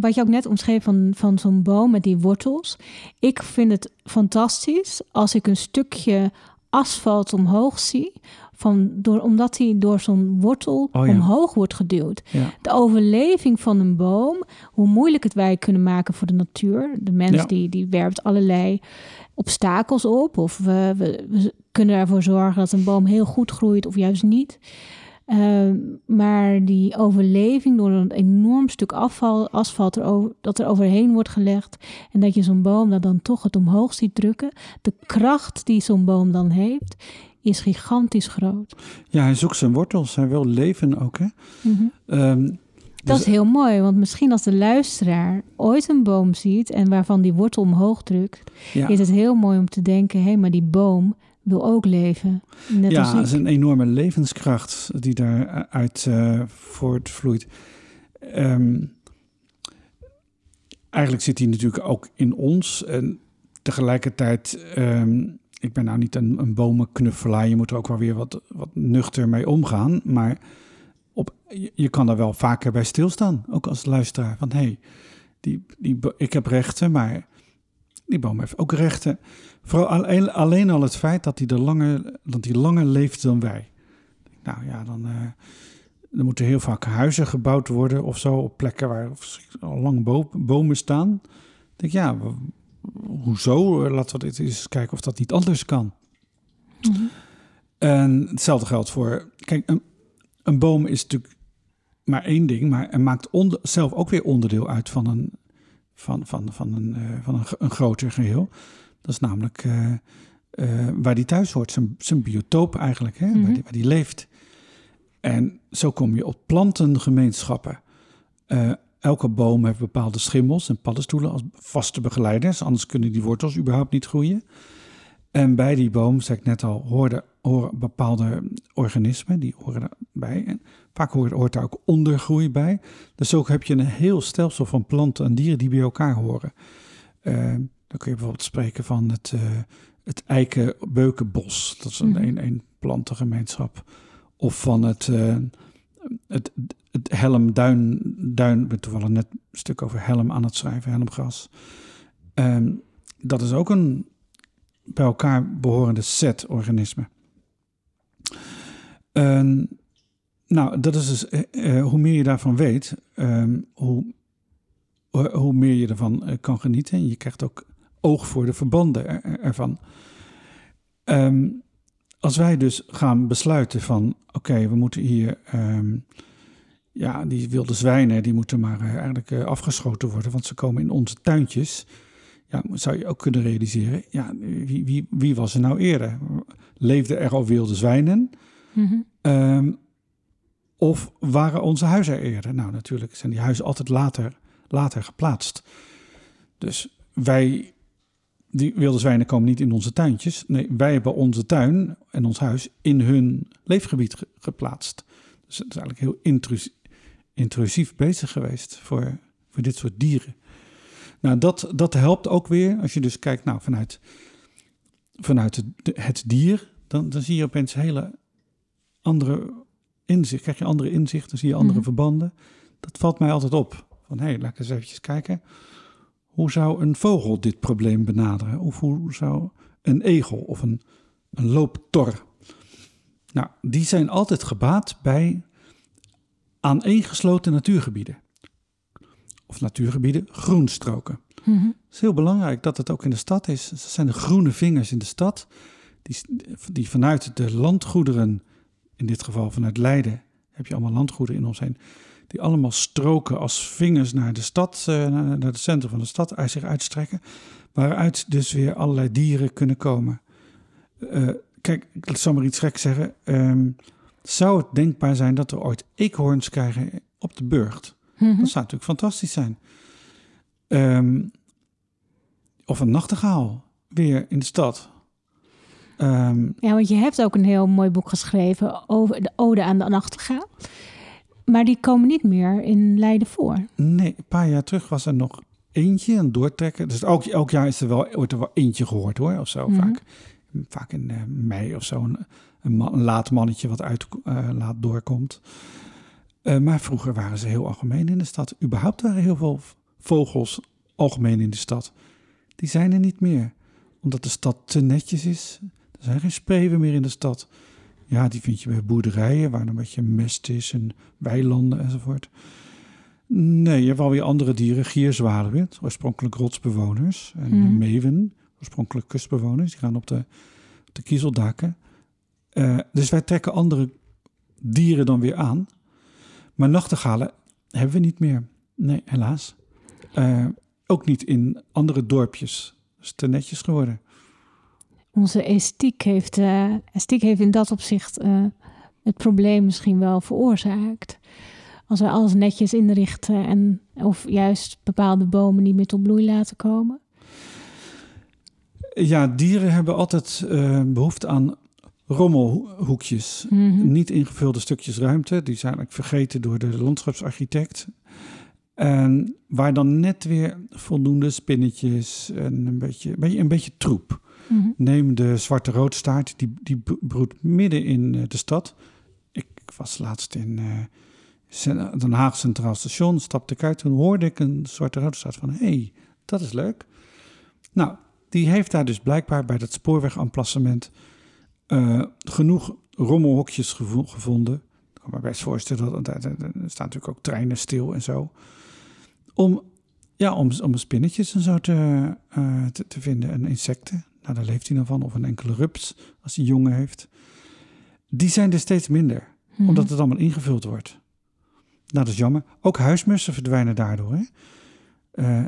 [SPEAKER 2] wat je ook net omschreef van, van zo'n boom met die wortels. Ik vind het fantastisch als ik een stukje asfalt omhoog zie. Van door, omdat hij door zo'n wortel
[SPEAKER 3] Oh ja.
[SPEAKER 2] omhoog wordt geduwd.
[SPEAKER 3] Ja,
[SPEAKER 2] De overleving van een boom, hoe moeilijk het wij kunnen maken voor de natuur. De mens
[SPEAKER 3] Ja.
[SPEAKER 2] die, die werpt allerlei obstakels op. Of we, we, we kunnen ervoor zorgen dat een boom heel goed groeit of juist niet. Ehm, maar die overleving door een enorm stuk afval, asfalt erover, dat er overheen wordt gelegd. En dat je zo'n boom dat dan toch het omhoog ziet drukken. De kracht die zo'n boom dan heeft, is gigantisch groot.
[SPEAKER 3] ja hij zoekt zijn wortels, hij wil leven ook. Hè? Ehm,
[SPEAKER 2] Dat
[SPEAKER 3] dus-
[SPEAKER 2] is heel mooi, want misschien als de luisteraar ooit een boom ziet en waarvan die wortel omhoog drukt,
[SPEAKER 3] ja.
[SPEAKER 2] is het heel mooi om te denken: hé, maar die boom wil ook leven. Net
[SPEAKER 3] ja,
[SPEAKER 2] ik.
[SPEAKER 3] is een enorme levenskracht die daaruit eh voortvloeit. Ehm, eigenlijk zit die natuurlijk ook in ons. En tegelijkertijd, ehm, ik ben nou niet een, een bomenknuffelaar. Je moet er ook wel weer wat, wat nuchter mee omgaan. Maar op, je, je kan er wel vaker bij stilstaan, ook als luisteraar. Van hé, hey, die, die, ik heb rechten, maar die boom heeft ook rechten. Vooral alleen, alleen al het feit dat hij, er langer, dat hij langer leeft dan wij. Nou ja, dan, eh er moeten heel vaak huizen gebouwd worden of zo... op plekken waar al lang bo- bomen staan. Ik denk, ja, hoezo? Laten we dit eens kijken of dat niet anders kan.
[SPEAKER 2] Mhm.
[SPEAKER 3] En hetzelfde geldt voor... Kijk, een, een boom is natuurlijk maar één ding... maar het maakt onder, zelf ook weer onderdeel uit van een, van, van, van een, eh, van een groter geheel. Dat is namelijk eh, eh, waar die thuis hoort, zijn, zijn biotoop eigenlijk, hè,
[SPEAKER 2] Mhm.
[SPEAKER 3] waar, die, waar die leeft. En zo kom je op plantengemeenschappen. Eh, elke boom heeft bepaalde schimmels en paddenstoelen als vaste begeleiders, anders kunnen die wortels überhaupt niet groeien. En bij die boom, zei ik net al, horen, horen bepaalde organismen, die horen erbij. En vaak hoort, hoort daar ook ondergroei bij. Dus ook heb je een heel stelsel van planten en dieren die bij elkaar horen. Eh, dan kun je bijvoorbeeld spreken van het, eh het eikenbeukenbos. Dat is een,
[SPEAKER 2] Mhm.
[SPEAKER 3] een, een plantengemeenschap. Of van het, eh het, het helmduin. Duin, ik ben toevallig net een stuk over helm aan het schrijven, helmgras. Ehm, dat is ook een bij elkaar behorende set organismen. Ehm, nou, dat is dus, eh, hoe meer je daarvan weet, ehm, hoe, hoe- meer je ervan kan genieten. En je krijgt ook oog voor de verbanden er- er- ervan. Ehm, als wij dus gaan besluiten van, oké, we moeten hier, ehm, ja, die wilde zwijnen, die moeten maar eh, eigenlijk eh, afgeschoten worden, want ze komen in onze tuintjes. Ja, zou je ook kunnen realiseren, ja, wie, wie, wie was er nou eerder? Leefden er al wilde zwijnen?
[SPEAKER 2] Mhm.
[SPEAKER 3] Ehm, of waren onze huizen er eerder? Nou, natuurlijk zijn die huizen altijd later, later geplaatst. Dus wij, die wilde zwijnen komen niet in onze tuintjes. Nee, wij hebben onze tuin en ons huis in hun leefgebied ge- geplaatst. Dus het is eigenlijk heel intrus- intrusief bezig geweest voor, voor dit soort dieren. Nou, dat, dat helpt ook weer als je dus kijkt nou, vanuit vanuit het, het dier, dan, dan zie je opeens hele andere inzicht. Krijg je andere inzichten, zie je andere
[SPEAKER 2] Mhm.
[SPEAKER 3] verbanden. Dat valt mij altijd op. Van hé, hey, laat ik eens eventjes kijken. Hoe zou een vogel dit probleem benaderen? Of hoe zou een egel of een, een looptor? Nou, die zijn altijd gebaat bij aaneengesloten natuurgebieden. Of natuurgebieden, groenstroken.
[SPEAKER 2] Mhm.
[SPEAKER 3] Het is heel belangrijk dat het ook in de stad is. Dat zijn de groene vingers in de stad, die, die vanuit de landgoederen, in dit geval vanuit Leiden, heb je allemaal landgoederen in ons heen, die allemaal stroken als vingers naar de stad, eh, naar het centrum van de stad, uit zich uitstrekken, waaruit dus weer allerlei dieren kunnen komen. Eh, kijk, ik zal maar iets gek zeggen. Ehm, zou het denkbaar zijn dat we ooit eekhoorns krijgen op de burcht?
[SPEAKER 2] Mhm.
[SPEAKER 3] Dat zou natuurlijk fantastisch zijn. Ehm, of een nachtegaal weer in de stad. Ehm,
[SPEAKER 2] Ja, want je hebt ook een heel mooi boek geschreven over de ode aan de nachtegaal. Maar die komen niet meer in Leiden voor.
[SPEAKER 3] nee, een paar jaar terug was er nog eentje, een doortrekker. Dus elk, elk jaar is er wel, wordt er wel eentje gehoord hoor, of zo.
[SPEAKER 2] Mhm.
[SPEAKER 3] Vaak, vaak in eh, mei of zo, een, een, laat mannetje wat uit eh, laat doorkomt. Eh, maar vroeger waren ze heel algemeen in de stad. Überhaupt waren heel veel vogels algemeen in de stad. Die zijn er niet meer. Omdat de stad te netjes is. Er zijn geen spreeuwen meer in de stad. Ja, die vind je bij boerderijen waar een beetje mest is en weilanden enzovoort. Nee, je hebt wel weer andere dieren. Gierzwaluwen, oorspronkelijk rotsbewoners. En
[SPEAKER 2] Mhm.
[SPEAKER 3] meeuwen, oorspronkelijk kustbewoners. Die gaan op de, op de kiezeldaken. Eh, dus wij trekken andere dieren dan weer aan. Maar nachtegalen hebben we niet meer. Nee, helaas. Eh, ook niet in andere dorpjes. Dat is te netjes geworden.
[SPEAKER 2] Onze esthetiek heeft, eh, esthetiek heeft in dat opzicht eh, het probleem misschien wel veroorzaakt. Als we alles netjes inrichten en of juist bepaalde bomen niet meer tot bloei laten komen.
[SPEAKER 3] Ja, dieren hebben altijd eh, behoefte aan rommelhoekjes.
[SPEAKER 2] Mhm.
[SPEAKER 3] Niet ingevulde stukjes ruimte. Die zijn eigenlijk vergeten door de landschapsarchitect. En waar dan net weer voldoende spinnetjes en een beetje, een beetje, een beetje troep.
[SPEAKER 2] Mhm.
[SPEAKER 3] Neem de zwarte roodstaart, die, die broedt midden in eh, de stad. Ik was laatst in eh, Den Haag Centraal Station, stapte ik uit. Toen hoorde ik een zwarte roodstaart van, hé, hey, dat is leuk. Nou, die heeft daar dus blijkbaar bij dat spoorwegemplacement eh, genoeg rommelhokjes gevo- gevonden. Ik kan me best voorstellen, dat er, staan natuurlijk ook treinen stil en zo. Om, ja, om, om spinnetjes en zo te, te vinden en insecten. Nou, daar leeft hij dan van. Of een enkele rups, als hij jongen heeft. Die zijn er steeds minder,
[SPEAKER 2] Mhm.
[SPEAKER 3] omdat het allemaal ingevuld wordt. Nou, dat is jammer. Ook huismussen verdwijnen daardoor. Hè? Eh,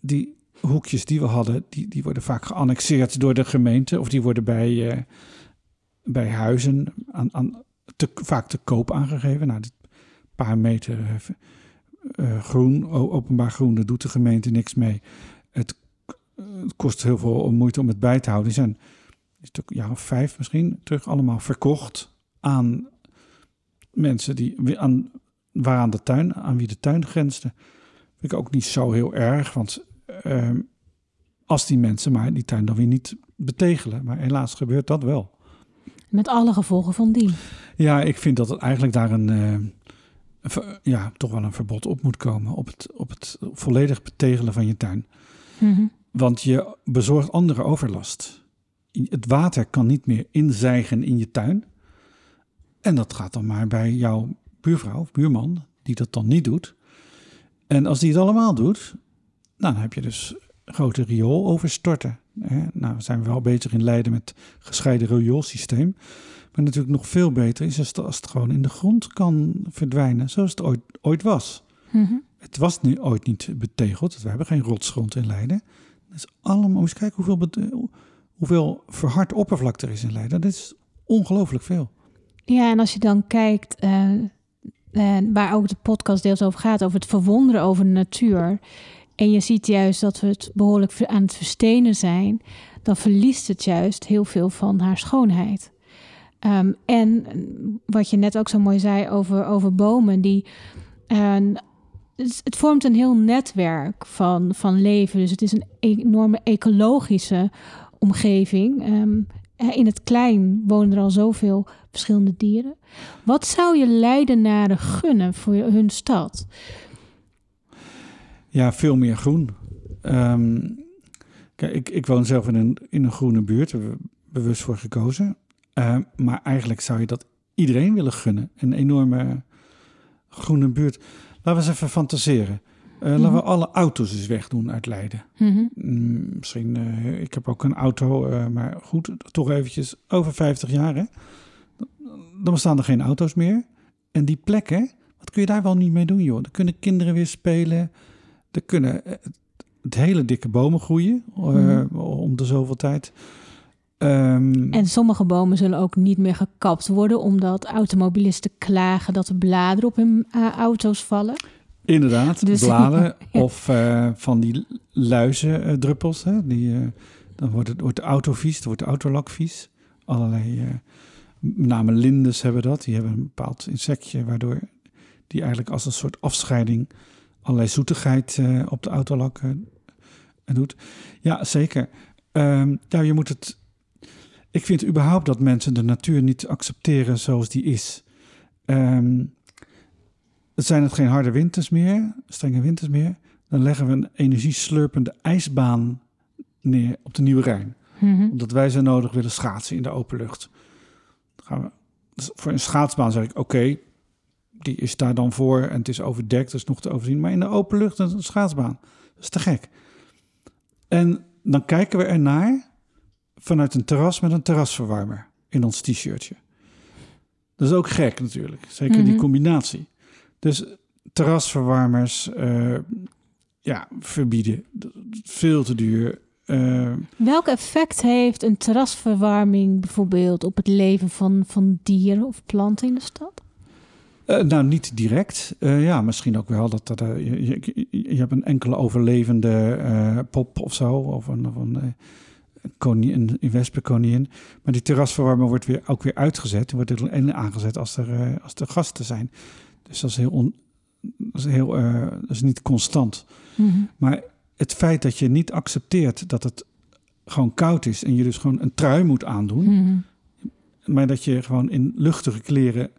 [SPEAKER 3] die hoekjes die we hadden, die, die worden vaak geannexeerd door de gemeente. Of die worden bij, eh, bij huizen aan, aan, te, vaak te koop aangegeven. Nou, dit paar meter eh, groen, openbaar groen, daar doet de gemeente niks mee. Het, het kost heel veel moeite om het bij te houden. Die zijn een stuk, ja, of vijf misschien terug allemaal verkocht aan mensen die aan, waaraan de tuin, aan wie de tuin grensde. Vind ik ook niet zo heel erg, want ehm, als die mensen maar die tuin dan weer niet betegelen. Maar helaas gebeurt dat wel.
[SPEAKER 2] Met alle gevolgen van die.
[SPEAKER 3] Ja, ik vind dat het eigenlijk daar een, eh, ja, toch wel een verbod op moet komen. Op het, op het volledig betegelen van je tuin.
[SPEAKER 2] Mhm.
[SPEAKER 3] Want je bezorgt andere overlast. Het water kan niet meer inzijgen in je tuin. En dat gaat dan maar bij jouw buurvrouw of buurman, die dat dan niet doet. En als die het allemaal doet, nou, dan heb je dus grote riooloverstorten. Hè? Nou, we zijn wel bezig in Leiden met gescheiden rioolsysteem. Maar natuurlijk nog veel beter is als het, als het gewoon in de grond kan verdwijnen, zoals het ooit, ooit was.
[SPEAKER 2] Mhm.
[SPEAKER 3] Het was nu ooit niet betegeld. We hebben geen rotsgrond in Leiden. Dat is allemaal, eens kijken hoeveel, hoeveel verhard oppervlak er is in Leiden. Dat is ongelooflijk veel.
[SPEAKER 2] Ja, en als je dan kijkt, eh, eh, waar ook de podcast deels over gaat, over het verwonderen over de natuur. En je ziet juist dat we het behoorlijk aan het verstenen zijn, dan verliest het juist heel veel van haar schoonheid. Ehm, en wat je net ook zo mooi zei over, over bomen, die. eh, het, het vormt een heel netwerk van, van leven. Dus het is een enorme ecologische omgeving. Ehm, eh, in het klein wonen er al zoveel verschillende dieren. Wat zou je Leidenaren gunnen voor hun stad?
[SPEAKER 3] Ja, veel meer groen. Ehm, kijk, ik, ik woon zelf in een, in een groene buurt, daar hebben we bewust voor gekozen. Ehm, maar eigenlijk zou je dat iedereen willen gunnen. Een enorme groene buurt. Laten we eens even fantaseren. Uh, Laten we mhm. alle auto's eens wegdoen uit Leiden. Mhm. Mm, misschien, uh, ik heb ook een auto, uh, maar goed, toch eventjes over 50 jaar. Hè? Dan bestaan er geen auto's meer. En die plekken, wat kun je daar wel niet mee doen, joh? Dan kunnen kinderen weer spelen. Er kunnen het hele dikke bomen groeien mm. om de zoveel tijd.
[SPEAKER 2] Um, en sommige bomen zullen ook niet meer gekapt worden, omdat automobilisten klagen dat de bladeren op hun auto's vallen.
[SPEAKER 3] Inderdaad, dus, bladen of uh, van die luizendruppels. Hè, die, uh, dan wordt, het, wordt de auto vies, dan wordt de autolak vies. Allerlei, met name lindes hebben dat. Die hebben een bepaald insectje, waardoor die eigenlijk als een soort afscheiding allerlei zoetigheid op de autolak doet. Ja, zeker. Um, ja, je moet het... Ik vind überhaupt dat mensen de natuur niet accepteren zoals die is. Um, zijn het geen harde winters meer, strenge winters meer, dan leggen we een energieslurpende ijsbaan neer op de Nieuwe Rijn. Mhm. Omdat wij zo nodig willen schaatsen in de open lucht. Dan gaan we, dus voor een schaatsbaan zeg ik, oké, die is daar dan voor en het is overdekt, dat is nog te overzien. Maar in de open lucht een schaatsbaan. Dat is te gek. En dan kijken we ernaar vanuit een terras met een terrasverwarmer in ons t-shirtje. Dat is ook gek natuurlijk, zeker die mhm. combinatie. Dus terrasverwarmers, uh, ja, verbieden. Veel te duur. Uh,
[SPEAKER 2] Welk effect heeft een terrasverwarming bijvoorbeeld op het leven van, van dieren of planten in de stad?
[SPEAKER 3] Uh, nou, niet direct. Uh, ja, misschien ook wel dat, dat je, je, je, hebt een enkele overlevende pop of zo, of een, of een, koningin, een wespenkoningin. Maar die terrasverwarmer wordt weer, ook weer uitgezet. Die wordt alleen aangezet als er, als er gasten zijn. Dus dat is heel, on, dat is heel uh, dat is niet constant. Mhm. Maar het feit dat je niet accepteert dat het gewoon koud is en je dus gewoon een trui moet aandoen, mhm. maar dat je gewoon in luchtige kleren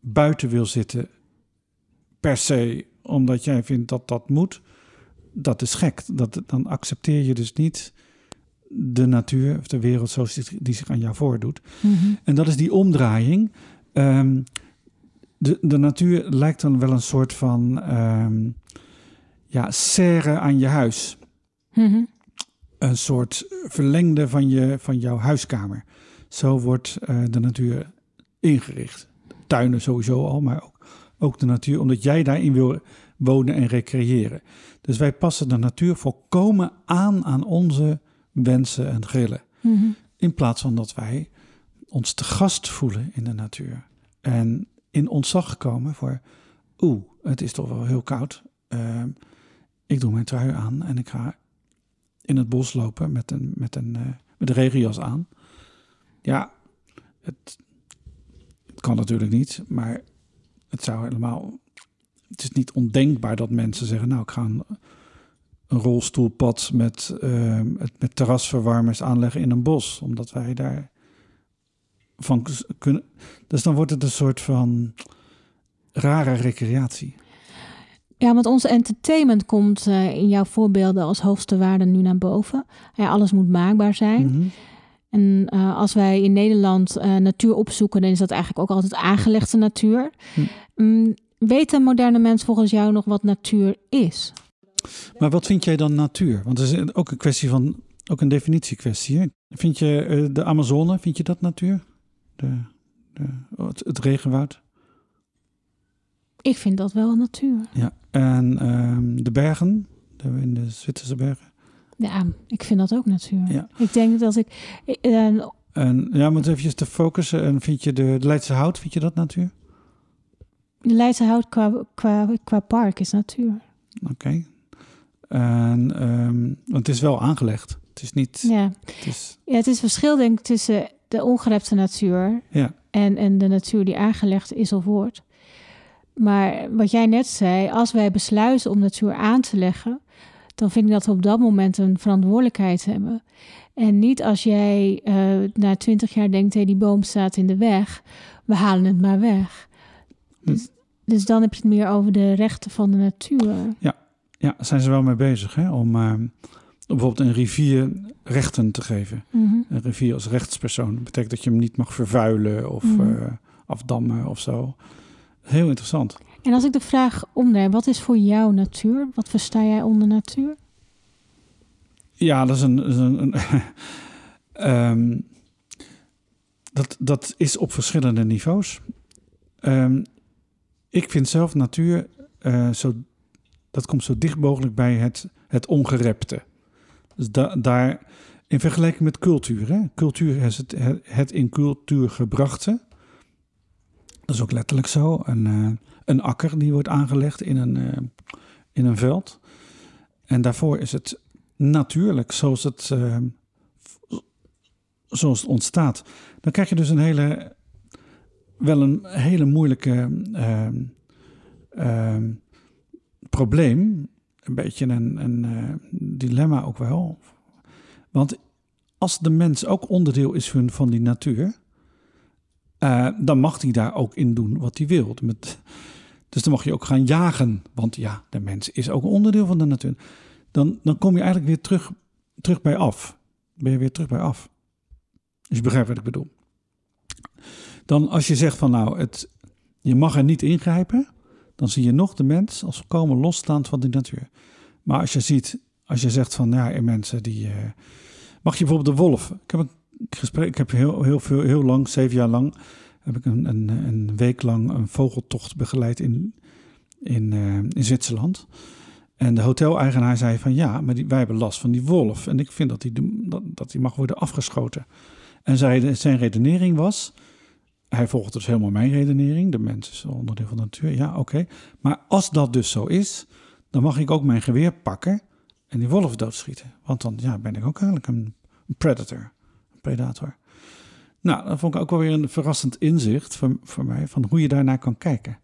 [SPEAKER 3] buiten wil zitten, per se, omdat jij vindt dat dat moet, dat is gek. Dat, dan accepteer je dus niet de natuur of de wereld zoals die, zich aan jou voordoet. Mm En dat is die omdraaiing. Um, de, de natuur lijkt dan wel een soort van um, ja, serre aan je huis. Mhm. Een soort verlengde van, je, van jouw huiskamer. Zo wordt uh, de natuur ingericht. Tuinen sowieso al, maar ook, ook de natuur, omdat jij daarin wil wonen en recreëren. Dus wij passen de natuur volkomen aan aan onze wensen en grillen. Mm In plaats van dat wij ons te gast voelen in de natuur. En in ontzag gekomen voor, oeh, het is toch wel heel koud. Ehm, ik doe mijn trui aan en ik ga in het bos lopen met een, met een, uh, met een regenjas aan. Ja, het, het, kan natuurlijk niet, maar het zou helemaal. Het is niet ondenkbaar dat mensen zeggen: Nou, ik ga een, een rolstoelpad met, uh, met terrasverwarmers aanleggen in een bos, omdat wij daar van kunnen. Dus dan wordt het een soort van rare recreatie.
[SPEAKER 2] Ja, want onze entertainment komt uh, in jouw voorbeelden als hoogste waarde nu naar boven. Ja, alles moet maakbaar zijn. Mhm. En uh, als wij in Nederland uh, natuur opzoeken, dan is dat eigenlijk ook altijd aangelegde natuur. Mm. Um, weet een moderne mens volgens jou nog wat natuur is?
[SPEAKER 3] Maar wat vind jij dan natuur? Want het is ook een kwestie van, ook een definitiekwestie. Hè? Vind je de Amazone, vind je dat natuur? de, de, het, regenwoud.
[SPEAKER 2] Ik vind dat wel natuur.
[SPEAKER 3] Ja, en um, de bergen, de, in de Zwitserse bergen.
[SPEAKER 2] Ja, ik vind dat ook natuur. Ja. Ik denk dat ik... Uh,
[SPEAKER 3] en, ja, maar even te focussen. En vind je de, de Leidse hout, vind je dat natuur?
[SPEAKER 2] De Leidse hout qua, qua, qua park is natuur.
[SPEAKER 3] Oké. En, um, want het is wel aangelegd. Het is niet...
[SPEAKER 2] Ja, het is, ja, het is verschil denk ik tussen de ongerepte natuur ja. en, en de natuur die aangelegd is of wordt. Maar wat jij net zei, als wij besluiten om natuur aan te leggen, dan vind ik dat we op dat moment een verantwoordelijkheid hebben. En niet als jij uh, na twintig jaar denkt, hé, die boom staat in de weg, we halen het maar weg.
[SPEAKER 3] Hm.
[SPEAKER 2] Dus, dus dan heb je het meer over de rechten van de natuur.
[SPEAKER 3] Ja, ja zijn ze wel mee bezig, hè? Om uh, bijvoorbeeld een rivier rechten te geven.
[SPEAKER 2] Mhm.
[SPEAKER 3] Een rivier als rechtspersoon. Dat betekent dat je hem niet mag vervuilen of
[SPEAKER 2] Mhm.
[SPEAKER 3] eh, afdammen of zo. Heel interessant.
[SPEAKER 2] En als ik de vraag omdraai, wat is voor jou natuur? Wat versta jij onder natuur?
[SPEAKER 3] Ja, dat is een. dat is een, een Ehm, dat, dat is op verschillende niveaus. Ehm, ik vind zelf natuur eh, zo. Dat komt zo dicht mogelijk bij het, het ongerepte. Dus da, daar. In vergelijking met cultuur. Hè? Cultuur is het, het, in cultuur gebrachte. Dat is ook letterlijk zo. Een, eh, een akker die wordt aangelegd in een, eh, in een veld. En daarvoor is het natuurlijk zoals het, uh, zoals het ontstaat. Dan krijg je dus een hele, wel een hele moeilijke uh, uh, probleem. Een beetje een, een uh, dilemma ook wel. Want als de mens ook onderdeel is van, van die natuur, uh, dan mag hij daar ook in doen wat hij wil. Met, dus dan mag je ook gaan jagen. Want ja, de mens is ook onderdeel van de natuur dan, dan kom je eigenlijk weer terug, terug bij af. Ben je weer terug bij af. Dus je begrijpt wat ik bedoel. Dan als je zegt van nou, het, je mag er niet ingrijpen, dan zie je nog de mens als volkomen losstaand van die natuur. Maar als je ziet, als je zegt van ja, mensen die. Uh, mag je bijvoorbeeld de wolf. Ik heb een gesprek, ik heb heel, heel veel, heel lang, zeven jaar lang, heb ik een, een, een week lang een vogeltocht begeleid in, in, uh, in Zwitserland. En de hoteleigenaar zei van ja, maar die, wij hebben last van die wolf. En ik vind dat die, dat, dat die mag worden afgeschoten. En zijn redenering was, hij volgt dus helemaal mijn redenering. De mens is onderdeel van de natuur. Ja, oké. Okay. Maar als dat dus zo is, dan mag ik ook mijn geweer pakken en die wolf doodschieten. Want dan ja, ben ik ook eigenlijk een, predator, een predator. Nou, dat vond ik ook wel weer een verrassend inzicht voor, voor mij van hoe je daarnaar kan kijken.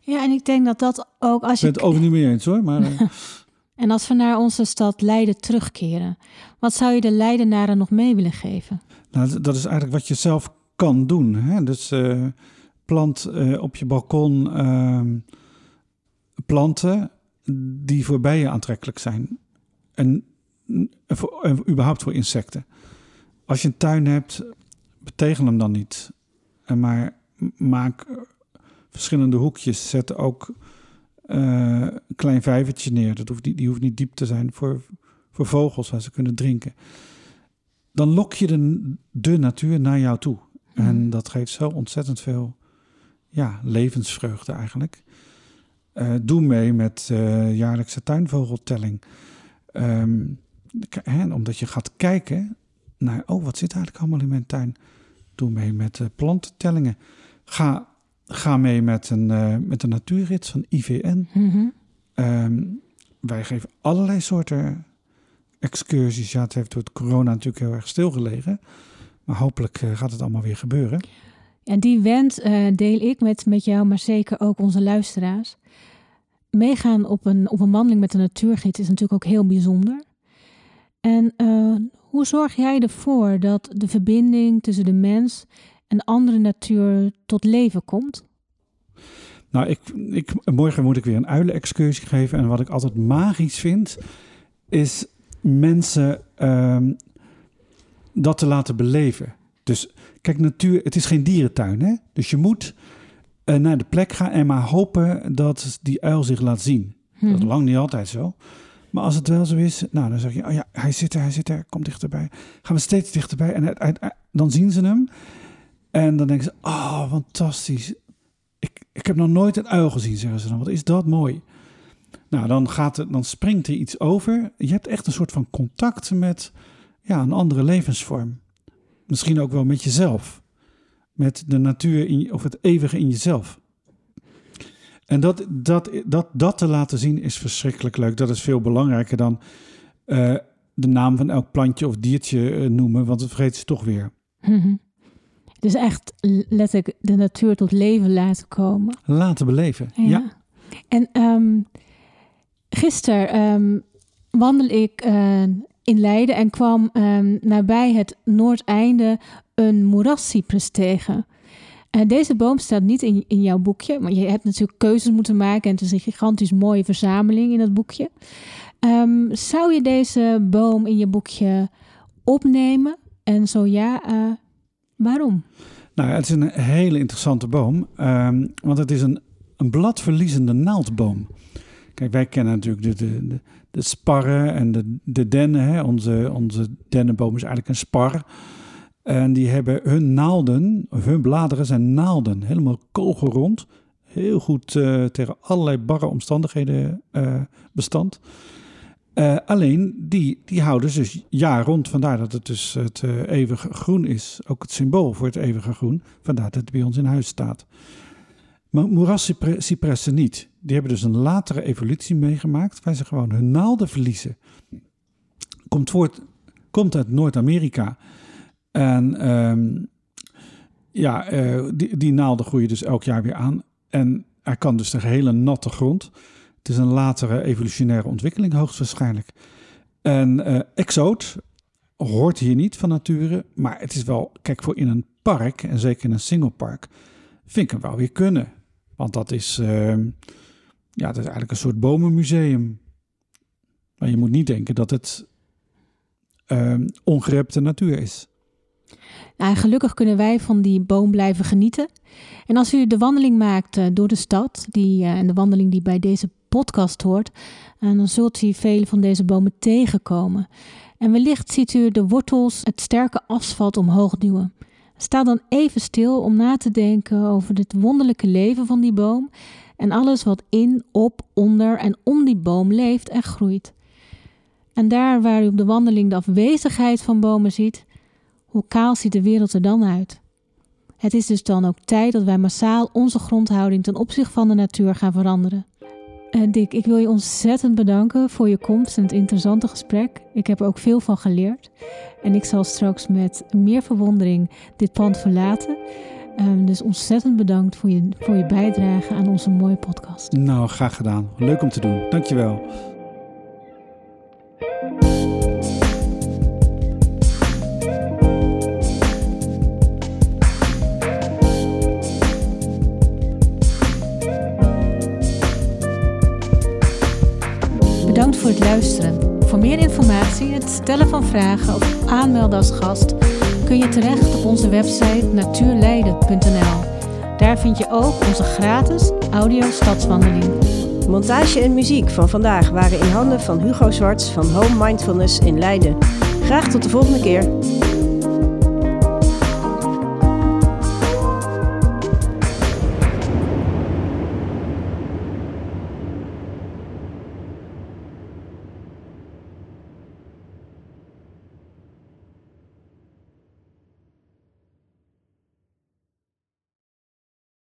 [SPEAKER 2] Ja, en ik denk dat dat ook als je.
[SPEAKER 3] Ik ben het ook niet meer eens hoor. Maar, uh...
[SPEAKER 2] en als we naar onze stad Leiden terugkeren, wat zou je de Leidenaren nog mee willen geven?
[SPEAKER 3] Nou, dat is eigenlijk wat je zelf kan doen. Hè? Dus uh, plant uh, op je balkon uh, planten die voor bijen aantrekkelijk zijn. En voor, überhaupt voor insecten. Als je een tuin hebt, betegel hem dan niet. Maar maak verschillende hoekjes. Zet ook een klein vijvertje neer. Dat hoeft niet, die hoeft niet diep te zijn voor, voor vogels waar ze kunnen drinken. Dan lok je de natuur naar jou toe. Mm. En dat geeft zo ontzettend veel ja, levensvreugde eigenlijk. Uh, doe mee met uh, jaarlijkse tuinvogeltelling. Um, hè, omdat je gaat kijken naar, oh, wat zit eigenlijk allemaal in mijn tuin? Doe mee met uh, plantentellingen. Ga Ga mee met een, met een natuurrit van IVN.
[SPEAKER 2] Mm-hmm.
[SPEAKER 3] Um, wij geven allerlei soorten excursies. Ja, het heeft door het corona natuurlijk heel erg stilgelegen. Maar hopelijk uh, gaat het allemaal weer gebeuren.
[SPEAKER 2] En die wens uh, deel ik met, met jou, maar zeker ook onze luisteraars. Meegaan op een, op een wandeling met een natuurgids is natuurlijk ook heel bijzonder. En hoe zorg jij ervoor dat de verbinding tussen de mens en andere natuur tot leven komt?
[SPEAKER 3] Nou, ik, ik, morgen moet ik weer een uilenexcursie geven. En wat ik altijd magisch vind, is mensen um, dat te laten beleven. Dus kijk, natuur, het is geen dierentuin, hè? Dus je moet uh, naar de plek gaan en maar hopen dat die uil zich laat zien. Hmm. Dat is lang niet altijd zo. Maar als het wel zo is, nou, dan zeg je, oh ja, hij zit er, hij zit er, kom dichterbij. Gaan we steeds dichterbij en uit, uit, uit, dan zien ze hem. En dan denken ze, oh, fantastisch. Ik, ik heb nog nooit een uil gezien, zeggen ze dan. Wat is dat mooi. Nou, dan, gaat het, dan springt er iets over. Je hebt echt een soort van contact met ja, een andere levensvorm. Misschien ook wel met jezelf. Met de natuur in, of het eeuwige in jezelf. En dat, dat, dat, dat te laten zien is verschrikkelijk leuk. Dat is veel belangrijker dan uh, de naam van elk plantje of diertje uh, noemen, want dat vergeet ze toch weer.
[SPEAKER 2] Mm-hmm. Dus echt letterlijk de natuur tot leven laten komen.
[SPEAKER 3] Laten beleven, ja. ja.
[SPEAKER 2] En um, gisteren um, wandel ik uh, in Leiden en kwam um, nabij het Noordeinde een moerascyprus tegen. Uh, deze boom staat niet in, in jouw boekje, maar je hebt natuurlijk keuzes moeten maken en het is een gigantisch mooie verzameling in dat boekje. Um, zou je deze boom in je boekje opnemen? En zo ja, uh, waarom?
[SPEAKER 3] Nou, het is een hele interessante boom, um, want het is een, een bladverliezende naaldboom. Kijk, wij kennen natuurlijk de, de, de, de sparren en de, de dennen. Hè. Onze, onze dennenboom is eigenlijk een spar. En die hebben hun naalden, hun bladeren zijn naalden, helemaal kogelrond. Heel goed uh, tegen allerlei barre omstandigheden uh, bestand. Uh, alleen die, die houden dus jaar rond. Vandaar dat het dus het eeuwige groen is. Ook het symbool voor het eeuwige groen. Vandaar dat het bij ons in huis staat. Maar moerascypressen niet. Die hebben dus een latere evolutie meegemaakt, waar ze gewoon hun naalden verliezen. Komt, voort, komt uit Noord-Amerika. En um, ja, uh, die, die naalden groeien dus elk jaar weer aan. En hij kan dus de hele natte grond. Het is een latere evolutionaire ontwikkeling, hoogstwaarschijnlijk. En uh, exoot hoort hier niet van nature, maar het is wel, kijk, voor in een park, en zeker in een singlepark, vind ik hem wel weer kunnen. Want dat is, uh, ja, dat is eigenlijk een soort bomenmuseum. Maar je moet niet denken dat het uh, ongerepte natuur is.
[SPEAKER 2] Nou, gelukkig kunnen wij van die boom blijven genieten. En als u de wandeling maakt uh, door de stad, die, uh, en de wandeling die bij deze podcast hoort, uh, dan zult u vele van deze bomen tegenkomen. En wellicht ziet u de wortels het sterke asfalt omhoog duwen. Sta dan even stil om na te denken over het wonderlijke leven van die boom en alles wat in, op, onder en om die boom leeft en groeit. En daar waar u op de wandeling de afwezigheid van bomen ziet, hoe kaal ziet de wereld er dan uit? Het is dus dan ook tijd dat wij massaal onze grondhouding ten opzichte van de natuur gaan veranderen. Uh, Dick, ik wil je ontzettend bedanken voor je komst en het interessante gesprek. Ik heb er ook veel van geleerd. En ik zal straks met meer verwondering dit pand verlaten. Um, dus ontzettend bedankt voor je, voor je bijdrage aan onze mooie podcast.
[SPEAKER 3] Nou, graag gedaan. Leuk om te doen. Dankjewel.
[SPEAKER 2] Bedankt voor het luisteren. Voor meer informatie, het stellen van vragen of aanmelden als gast kun je terecht op onze website natuurleiden.nl. Daar vind je ook onze gratis audio stadswandeling.
[SPEAKER 1] Montage en muziek van vandaag waren in handen van Hugo Zwarts van Home Mindfulness in Leiden. Graag tot de volgende keer.